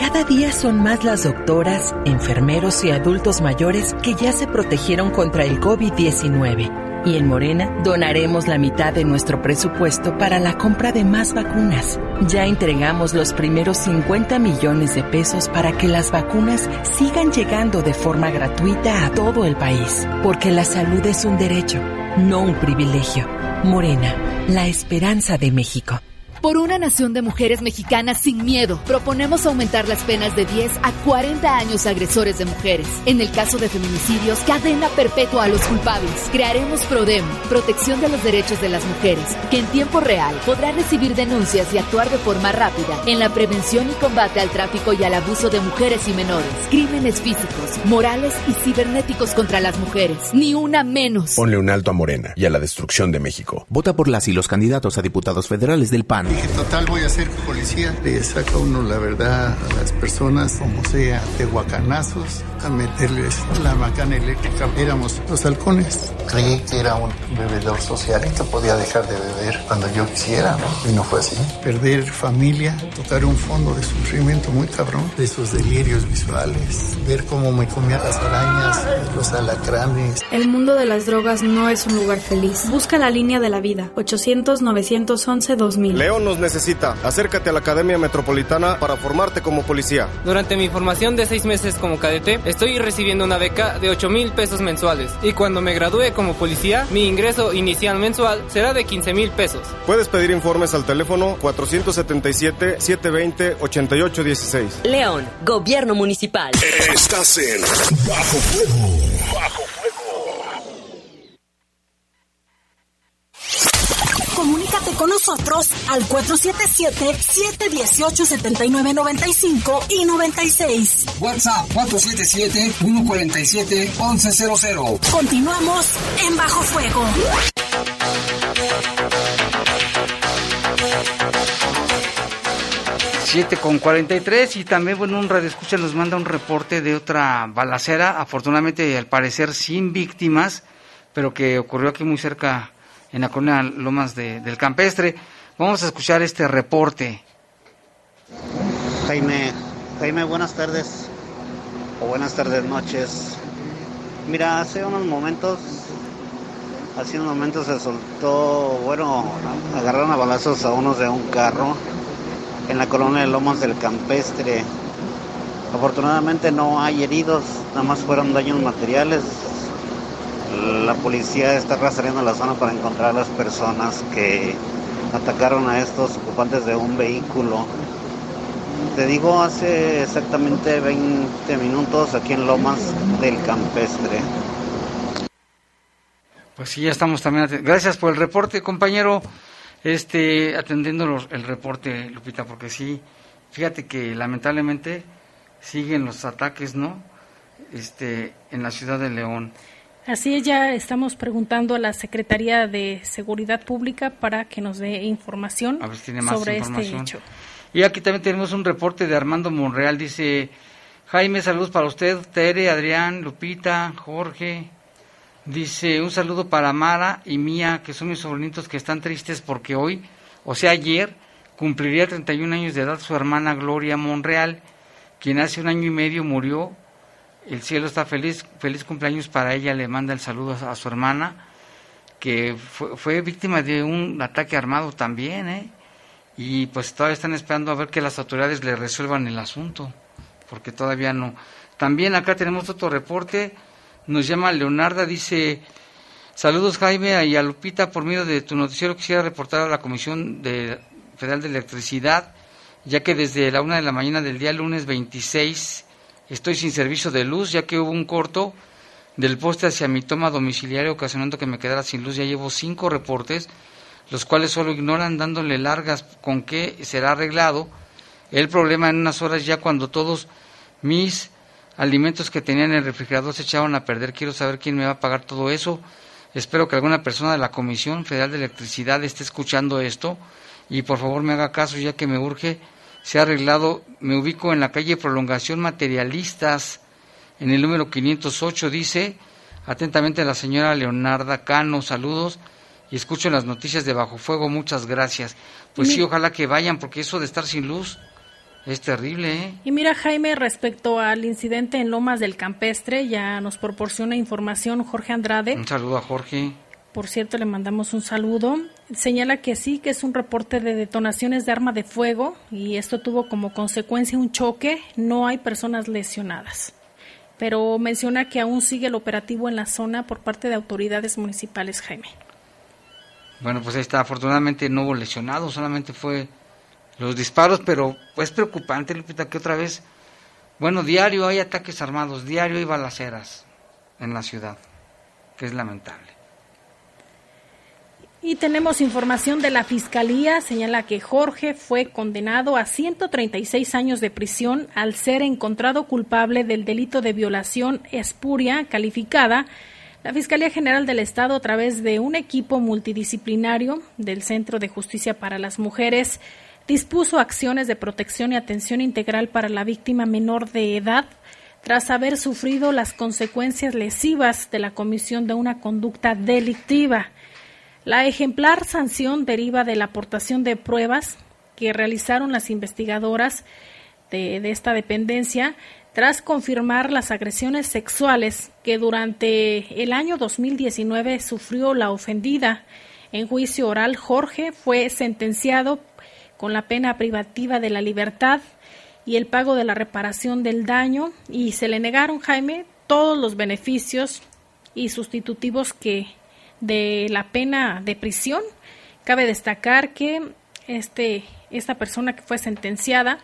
Cada día son más las doctoras, enfermeros y adultos mayores que ya se protegieron contra el COVID-19 y en Morena donaremos la mitad de nuestro presupuesto para la compra de más vacunas. Ya entregamos los primeros 50 millones de pesos para que las vacunas sigan llegando de forma gratuita a todo el país, porque la salud es un derecho, no un privilegio. Morena, la esperanza de México. Por una nación de mujeres mexicanas sin miedo, proponemos aumentar las penas de 10 a 40 años a agresores de mujeres. En el caso de feminicidios, cadena perpetua a los culpables. Crearemos PRODEM, Protección de los Derechos de las Mujeres, que en tiempo real podrá recibir denuncias y actuar de forma rápida en la prevención y combate al tráfico y al abuso de mujeres y menores, crímenes físicos, morales y cibernéticos contra las mujeres. Ni una menos. Ponle un alto a Morena y a la destrucción de México. Vota por las y los candidatos a diputados federales del PAN. Dije, total, voy a ser policía. Le saca uno la verdad a las personas, como sea, de guacanazos, a meterles la macana eléctrica. Éramos los halcones. Creí que era un bebedor social y que podía dejar de beber cuando yo quisiera, ¿no? Y no fue así. Perder familia, tocar un fondo de sufrimiento muy cabrón, de esos delirios visuales, ver cómo me comía las arañas, los alacranes. El mundo de las drogas no es un lugar feliz. Busca la línea de la vida. 800-911-2000. León nos necesita. Acércate a la Academia Metropolitana para formarte como policía. Durante mi formación de seis meses como cadete, estoy recibiendo una beca de 8 mil pesos mensuales. Y cuando me gradúe como policía, mi ingreso inicial mensual será de 15 mil pesos. Puedes pedir informes al teléfono 477-720-8816. León, Gobierno Municipal. Estás en Bajo Fuego. Bajo Comunícate con nosotros al 477-718-7995 y 96. WhatsApp 477-147-1100. Continuamos en Bajo Fuego. Siete con 43 y también bueno un radio escucha nos manda un reporte de otra balacera afortunadamente al parecer sin víctimas pero que ocurrió aquí muy cerca en la colonia Lomas de, del Campestre. Vamos a escuchar este reporte. Jaime, Jaime, buenas tardes o buenas tardes noches. Mira, hace unos momentos, hace unos momentos se soltó, bueno, agarraron a balazos a unos de un carro en la colonia de Lomas del Campestre. Afortunadamente no hay heridos, nada más fueron daños materiales. La policía está rastreando la zona para encontrar a las personas que atacaron a estos ocupantes de un vehículo. Te digo, hace exactamente 20 minutos aquí en Lomas del Campestre. Pues sí, ya estamos también. Gracias por el reporte, compañero. Este, atendiendo el reporte, Lupita, porque sí, fíjate que lamentablemente siguen los ataques, ¿no? Este, en la ciudad de León. Así es, ya estamos preguntando a la Secretaría de Seguridad Pública para que nos dé información sobre este hecho. Y aquí también tenemos un reporte de Armando Monreal. Dice, Jaime, saludos para usted, Tere, Adrián, Lupita, Jorge. Dice, un saludo para Mara y Mía, que son mis sobrinitos que están tristes porque hoy, o sea, ayer, cumpliría 31 años de edad su hermana Gloria Monreal, quien hace un año y medio murió el cielo está feliz, feliz cumpleaños para ella, le manda el saludo a, su hermana, que fue, víctima de un ataque armado también, ¿eh? Y pues todavía están esperando a ver que las autoridades le resuelvan el asunto, porque todavía no. También acá tenemos otro reporte, nos llama Leonarda, dice, saludos Jaime y a Lupita, por medio de tu noticiero quisiera reportar a la Comisión de, Federal de Electricidad, ya que desde la una de la mañana del día lunes 26 Estoy sin servicio de luz ya que hubo un corto del poste hacia mi toma domiciliaria ocasionando que me quedara sin luz. Ya llevo cinco reportes, los cuales solo ignoran dándole largas con que será arreglado el problema en unas horas ya cuando todos mis alimentos que tenía en el refrigerador se echaban a perder. Quiero saber quién me va a pagar todo eso. Espero que alguna persona de la Comisión Federal de Electricidad esté escuchando esto y por favor me haga caso ya que me urge. Se ha arreglado, me ubico en la calle Prolongación Materialistas, en el número 508, dice atentamente la señora Leonarda Cano, saludos y escucho las noticias de Bajo Fuego, muchas gracias. Pues sí, ojalá que vayan, porque eso de estar sin luz es terrible, ¿eh? Y mira, Jaime, respecto al incidente en Lomas del Campestre, ya nos proporciona información Jorge Andrade. Un saludo a Jorge. Por cierto, le mandamos un saludo. Señala que sí, que es un reporte de detonaciones de arma de fuego y esto tuvo como consecuencia un choque. No hay personas lesionadas. Pero menciona que aún sigue el operativo en la zona por parte de autoridades municipales, Jaime. Bueno, pues ahí está. Afortunadamente no hubo lesionados, solamente fue los disparos, pero es preocupante, Lupita, que otra vez, bueno, diario hay ataques armados, diario hay balaceras en la ciudad, que es lamentable. Y tenemos información de la Fiscalía, señala que Jorge fue condenado a 136 años de prisión al ser encontrado culpable del delito de violación espuria calificada. La Fiscalía General del Estado, a través de un equipo multidisciplinario del Centro de Justicia para las Mujeres, dispuso acciones de protección y atención integral para la víctima menor de edad tras haber sufrido las consecuencias lesivas de la comisión de una conducta delictiva. La ejemplar sanción deriva de la aportación de pruebas que realizaron las investigadoras de, esta dependencia tras confirmar las agresiones sexuales que durante el año 2019 sufrió la ofendida. En juicio oral, Jorge fue sentenciado con la pena privativa de la libertad y el pago de la reparación del daño y se le negaron, Jaime, todos los beneficios y sustitutivos que de la pena de prisión. Cabe destacar que este, esta persona que fue sentenciada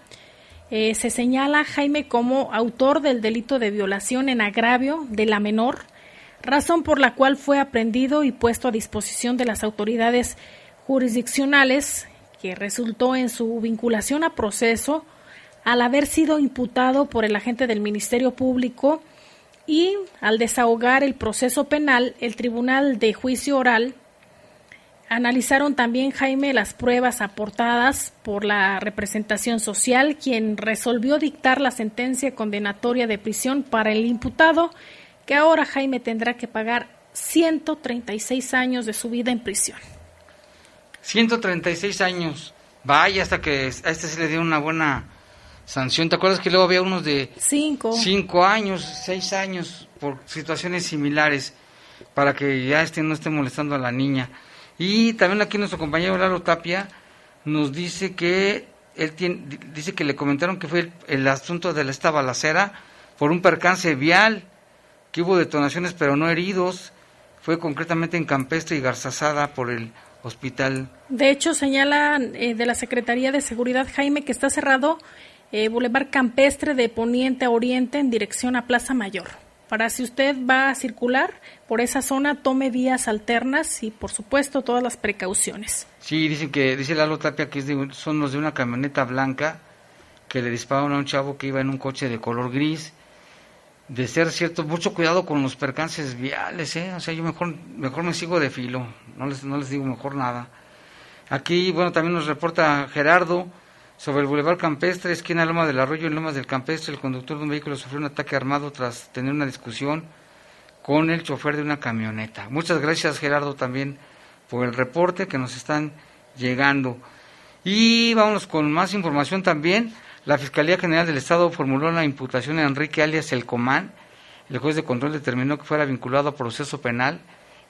eh, se señala Jaime como autor del delito de violación en agravio de la menor, razón por la cual fue aprendido y puesto a disposición de las autoridades jurisdiccionales que resultó en su vinculación a proceso al haber sido imputado por el agente del Ministerio Público y al desahogar el proceso penal, el Tribunal de Juicio Oral analizaron también, Jaime, las pruebas aportadas por la representación social, quien resolvió dictar la sentencia condenatoria de prisión para el imputado, que ahora Jaime tendrá que pagar 136 años de su vida en prisión. 136 años. Vaya, hasta que a este se le dio una buena sanción. ¿Te acuerdas que luego había unos de cinco, cinco años, seis años por situaciones similares para que ya este no esté molestando a la niña? Y también aquí nuestro compañero Lalo Tapia nos dice que él tiene, dice que le comentaron que fue el, el asunto de esta balacera por un percance vial, que hubo detonaciones pero no heridos. Fue concretamente en Campestre y Garzazada por el hospital. De hecho, señala eh, de la Secretaría de Seguridad Jaime que está cerrado eh, Boulevard Campestre de Poniente a Oriente en dirección a Plaza Mayor. Para si usted va a circular por esa zona, tome vías alternas y, por supuesto, todas las precauciones. Sí, dicen que, dice Lalo Tapia que es de, son los de una camioneta blanca que le dispararon a un chavo que iba en un coche de color gris. De ser cierto, mucho cuidado con los percances viales, ¿eh? O sea, yo mejor, mejor me sigo de filo, no les, no les digo mejor nada. Aquí, bueno, también nos reporta Gerardo sobre el Boulevard Campestre, esquina Loma del Arroyo, en Lomas del Campestre, el conductor de un vehículo sufrió un ataque armado tras tener una discusión con el chofer de una camioneta. Muchas gracias, Gerardo, también por el reporte que nos están llegando. Y vámonos con más información también. La Fiscalía General del Estado formuló la imputación a Enrique alias El Comán. El juez de control determinó que fuera vinculado a proceso penal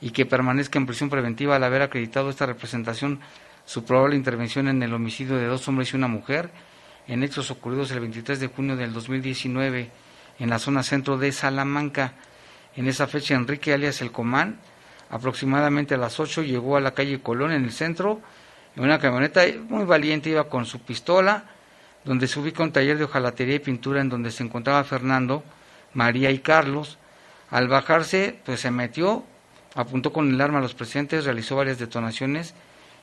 y que permanezca en prisión preventiva al haber acreditado esta representación su probable intervención en el homicidio de dos hombres y una mujer en hechos ocurridos el 23 de junio del 2019 en la zona centro de Salamanca. En esa fecha, Enrique alias El Comán, aproximadamente a las 8, llegó a la calle Colón en el centro en una camioneta muy valiente, iba con su pistola donde se ubica un taller de hojalatería y pintura en donde se encontraba Fernando, María y Carlos. Al bajarse, pues se metió, apuntó con el arma a los presentes, realizó varias detonaciones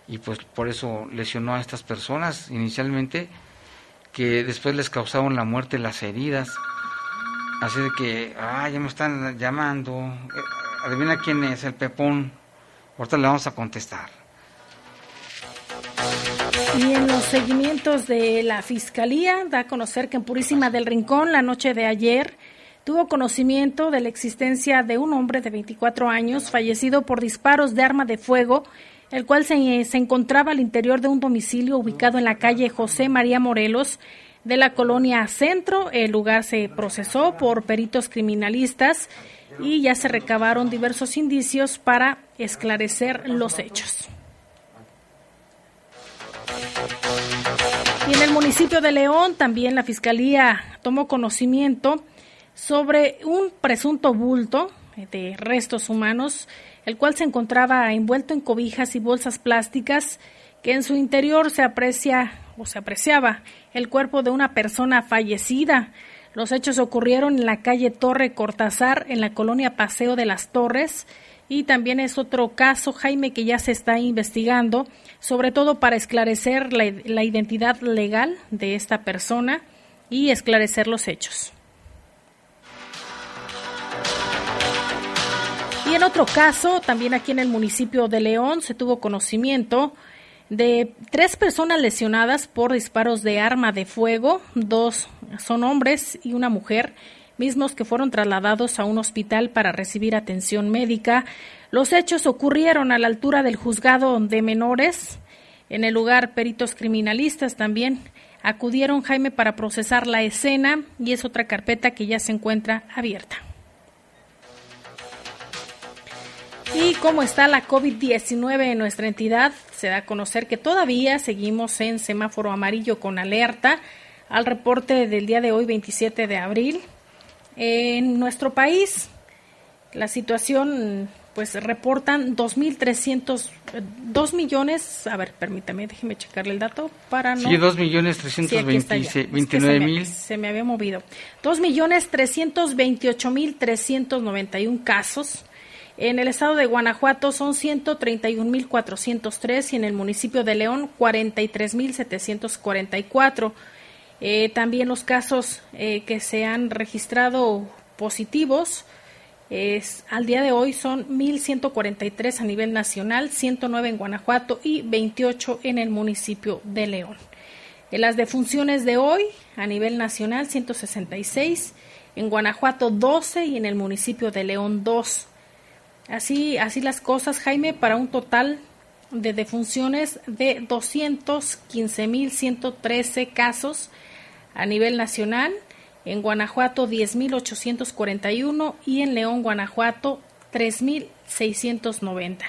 y pues por eso lesionó a estas personas inicialmente, que después les causaron la muerte las heridas. Así de que, ah, ya me están llamando. Eh, adivina quién es, el Pepón. Ahorita le vamos a contestar. Y en los seguimientos de la Fiscalía, da a conocer que en Purísima del Rincón, la noche de ayer, tuvo conocimiento de la existencia de un hombre de 24 años fallecido por disparos de arma de fuego, el cual se, encontraba al interior de un domicilio ubicado en la calle José María Morelos, de la colonia Centro. El lugar se procesó por peritos criminalistas y ya se recabaron diversos indicios para esclarecer los hechos. Y en el municipio de León también la Fiscalía tomó conocimiento sobre un presunto bulto de restos humanos, el cual se encontraba envuelto en cobijas y bolsas plásticas que en su interior se aprecia o se apreciaba el cuerpo de una persona fallecida. Los hechos ocurrieron en la calle Torre Cortázar, en la colonia Paseo de las Torres, y también es otro caso, Jaime, que ya se está investigando, sobre todo para esclarecer la, la identidad legal de esta persona y esclarecer los hechos. En otro caso, también aquí en el municipio de León, se tuvo conocimiento de tres personas lesionadas por disparos de arma de fuego, dos son hombres y una mujer, mismos que fueron trasladados a un hospital para recibir atención médica. Los hechos ocurrieron a la altura del juzgado de menores. En el lugar, peritos criminalistas también acudieron, Jaime, para procesar la escena y es otra carpeta que ya se encuentra abierta. ¿Y cómo está la COVID-19 en nuestra entidad? Se da a conocer que todavía seguimos en semáforo amarillo con alerta al reporte del día de hoy, 27 de abril. En nuestro país, la situación, pues reportan 2.300, 2 millones, a ver, permítame, déjeme checarle el dato para no... Sí, 2 millones 329 mil. Se me había movido. 2 millones 328 mil 391 casos en el estado de Guanajuato son 131.403 y en el municipio de León 43.744. Eh, también los casos eh, que se han registrado positivos es, al día de hoy son 1.143 a nivel nacional, 109 en Guanajuato y 28 en el municipio de León. En las defunciones de hoy a nivel nacional 166, en Guanajuato 12 y en el municipio de León 2. Así, así las cosas, Jaime, para un total de defunciones de 215.113 casos a nivel nacional, en Guanajuato 10.841 y en León, Guanajuato 3.690.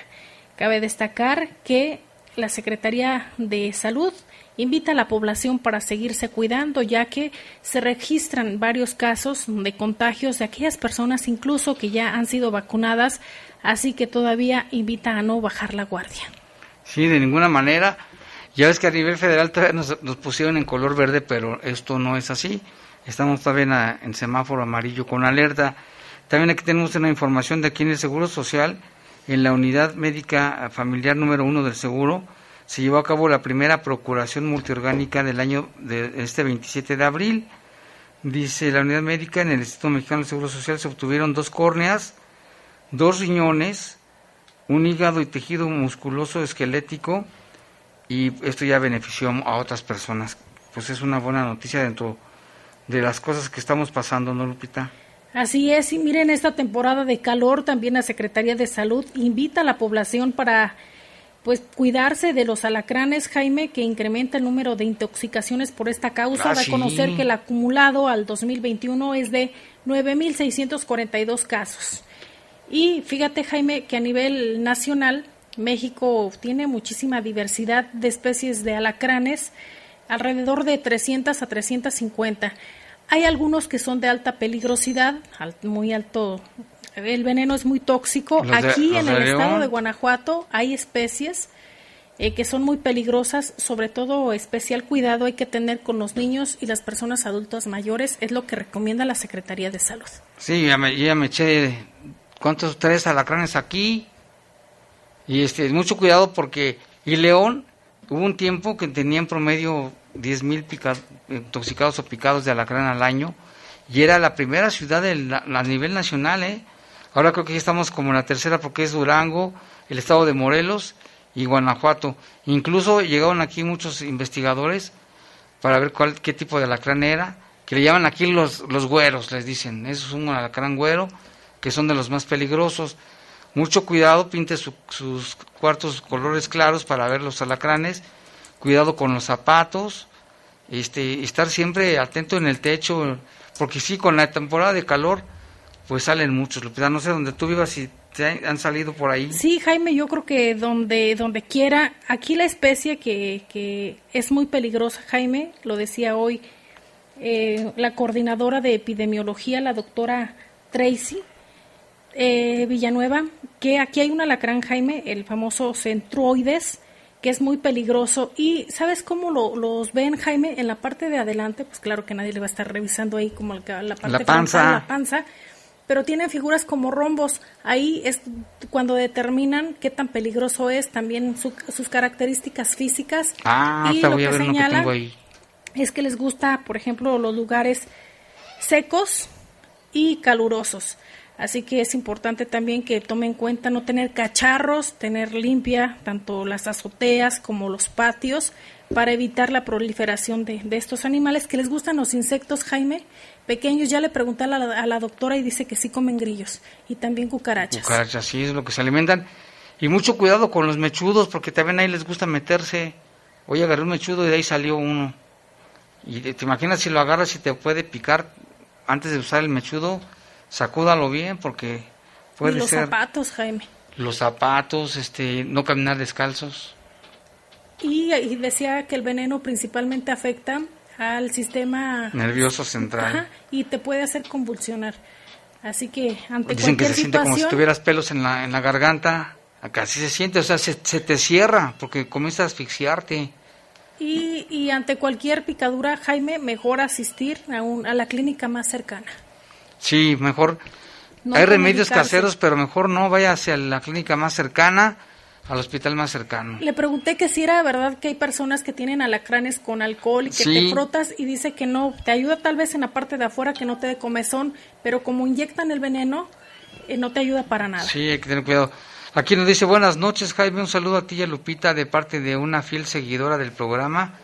Cabe destacar que la Secretaría de Salud invita a la población para seguirse cuidando, ya que se registran varios casos de contagios de aquellas personas incluso que ya han sido vacunadas, así que todavía invita a no bajar la guardia. Sí, de ninguna manera. Ya ves que a nivel federal todavía nos, pusieron en color verde, pero esto no es así. Estamos todavía en, en semáforo amarillo con alerta. También aquí tenemos una información de aquí en el Seguro Social, en la unidad médica familiar número uno del Seguro, se llevó a cabo la primera procuración multiorgánica del año de este 27 de abril. Dice la unidad médica en el Instituto Mexicano del Seguro Social se obtuvieron dos córneas, dos riñones, un hígado y tejido musculoso esquelético y esto ya benefició a otras personas. Pues es una buena noticia dentro de las cosas que estamos pasando, ¿no, Lupita? Así es, y miren, esta temporada de calor también la Secretaría de Salud invita a la población para pues cuidarse de los alacranes, Jaime, que incrementa el número de intoxicaciones por esta causa. Ah, da a conocer que el acumulado al 2021 es de 9.642 casos. Y fíjate, Jaime, que a nivel nacional México tiene muchísima diversidad de especies de alacranes, alrededor de 300 a 350. Hay algunos que son de alta peligrosidad, muy alto el veneno es muy tóxico. Aquí en el estado de Guanajuato hay especies eh, que son muy peligrosas, sobre todo especial cuidado hay que tener con los niños y las personas adultas mayores, es lo que recomienda la Secretaría de Salud. Sí, ya me, ya me eché, ¿cuántos? Tres alacranes aquí. Y este, mucho cuidado porque, y León, hubo un tiempo que tenía en promedio 10 mil intoxicados o picados de alacrán al año, y era la primera ciudad del, a nivel nacional, ¿eh? Ahora creo que ya estamos como en la tercera porque es Durango, el estado de Morelos, y Guanajuato. Incluso llegaron aquí muchos investigadores para ver cuál, qué tipo de alacrán era, que le llaman aquí los, los güeros, les dicen. Eso es un alacrán güero, que son de los más peligrosos. Mucho cuidado, pinte sus cuartos colores claros para ver los alacranes. Cuidado con los zapatos. Este, estar siempre atento en el techo, porque sí, con la temporada de calor, pues salen muchos. No sé dónde tú vivas, si han salido por ahí? Sí, Jaime, yo creo que donde, donde quiera, aquí la especie que, que es muy peligrosa, Jaime, lo decía hoy eh, la coordinadora de epidemiología, la doctora Tracy eh, Villanueva, que aquí hay un alacrán, Jaime, el famoso centroides, que es muy peligroso. Y ¿sabes cómo lo, los ven, Jaime? En la parte de adelante, pues claro que nadie le va a estar revisando ahí como la parte la panza. la panza pero tienen figuras como rombos. Ahí es cuando determinan qué tan peligroso es, también sus características físicas. Ah, y lo que, señala es que les gusta, por ejemplo, los lugares secos y calurosos. Así que es importante también que tomen en cuenta no tener cacharros, tener limpia tanto las azoteas como los patios para evitar la proliferación de, de estos animales que les gustan los insectos, Jaime, pequeños. Ya le pregunté a la, doctora y dice que sí comen grillos y también cucarachas. Cucarachas, sí, es lo que se alimentan. Y mucho cuidado con los mechudos, porque también ahí les gusta meterse. Hoy agarré un mechudo y de ahí salió uno. Y te imaginas si lo agarras y te puede picar antes de usar el mechudo, sacúdalo bien porque puede y los ser... zapatos, Jaime. Los zapatos, este, no caminar descalzos. Y, y decía que el veneno principalmente afecta al sistema nervioso central y te puede hacer convulsionar. Así que ante Dicen que se siente como si tuvieras pelos en la, en la garganta, acá así se siente, o sea, se, te cierra porque comienza a asfixiarte. Y, y ante cualquier picadura, Jaime, mejor asistir a, un, a la clínica más cercana. Sí, mejor. Hay remedios caseros, pero mejor no vaya hacia la clínica más cercana al hospital más cercano. Le pregunté que si era verdad que hay personas que tienen alacranes con alcohol y que te frotas y dice que no, te ayuda tal vez en la parte de afuera que no te dé comezón, pero como inyectan el veneno, eh, no te ayuda para nada. Sí, hay que tener cuidado. Aquí nos dice buenas noches Jaime, un saludo a ti y a Lupita de parte de una fiel seguidora del programa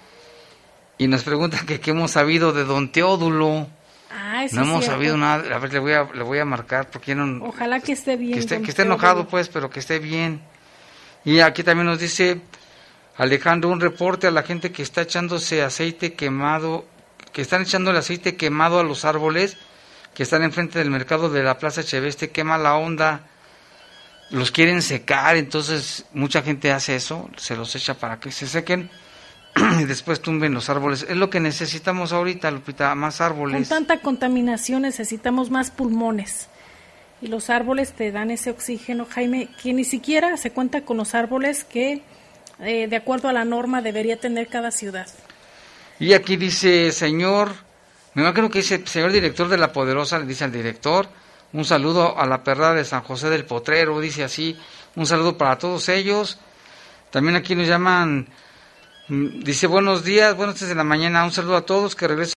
y nos pregunta que qué hemos sabido de don Teodulo. Ah, no hemos sabido nada, a ver, le voy a, le voy a marcar porque no... Ojalá que esté bien. Que esté, que esté enojado pues, pero que esté bien. Y aquí también nos dice Alejandro un reporte a la gente que está echándose aceite quemado, que están echando el aceite quemado a los árboles que están enfrente del mercado de la Plaza Cheveste, quema la onda, los quieren secar, entonces mucha gente hace eso, se los echa para que se sequen (clears throat) y después tumben los árboles. Es lo que necesitamos ahorita, Lupita, más árboles. Con tanta contaminación necesitamos más pulmones y los árboles te dan ese oxígeno, Jaime, que ni siquiera se cuenta con los árboles que, eh, de acuerdo a la norma, debería tener cada ciudad. Y aquí dice, señor, me imagino que dice, señor director de La Poderosa, le dice al director, un saludo a la perrada de San José del Potrero, dice así, un saludo para todos ellos. También aquí nos llaman, mm, dice buenos días, buenos días de la mañana, un saludo a todos que regresen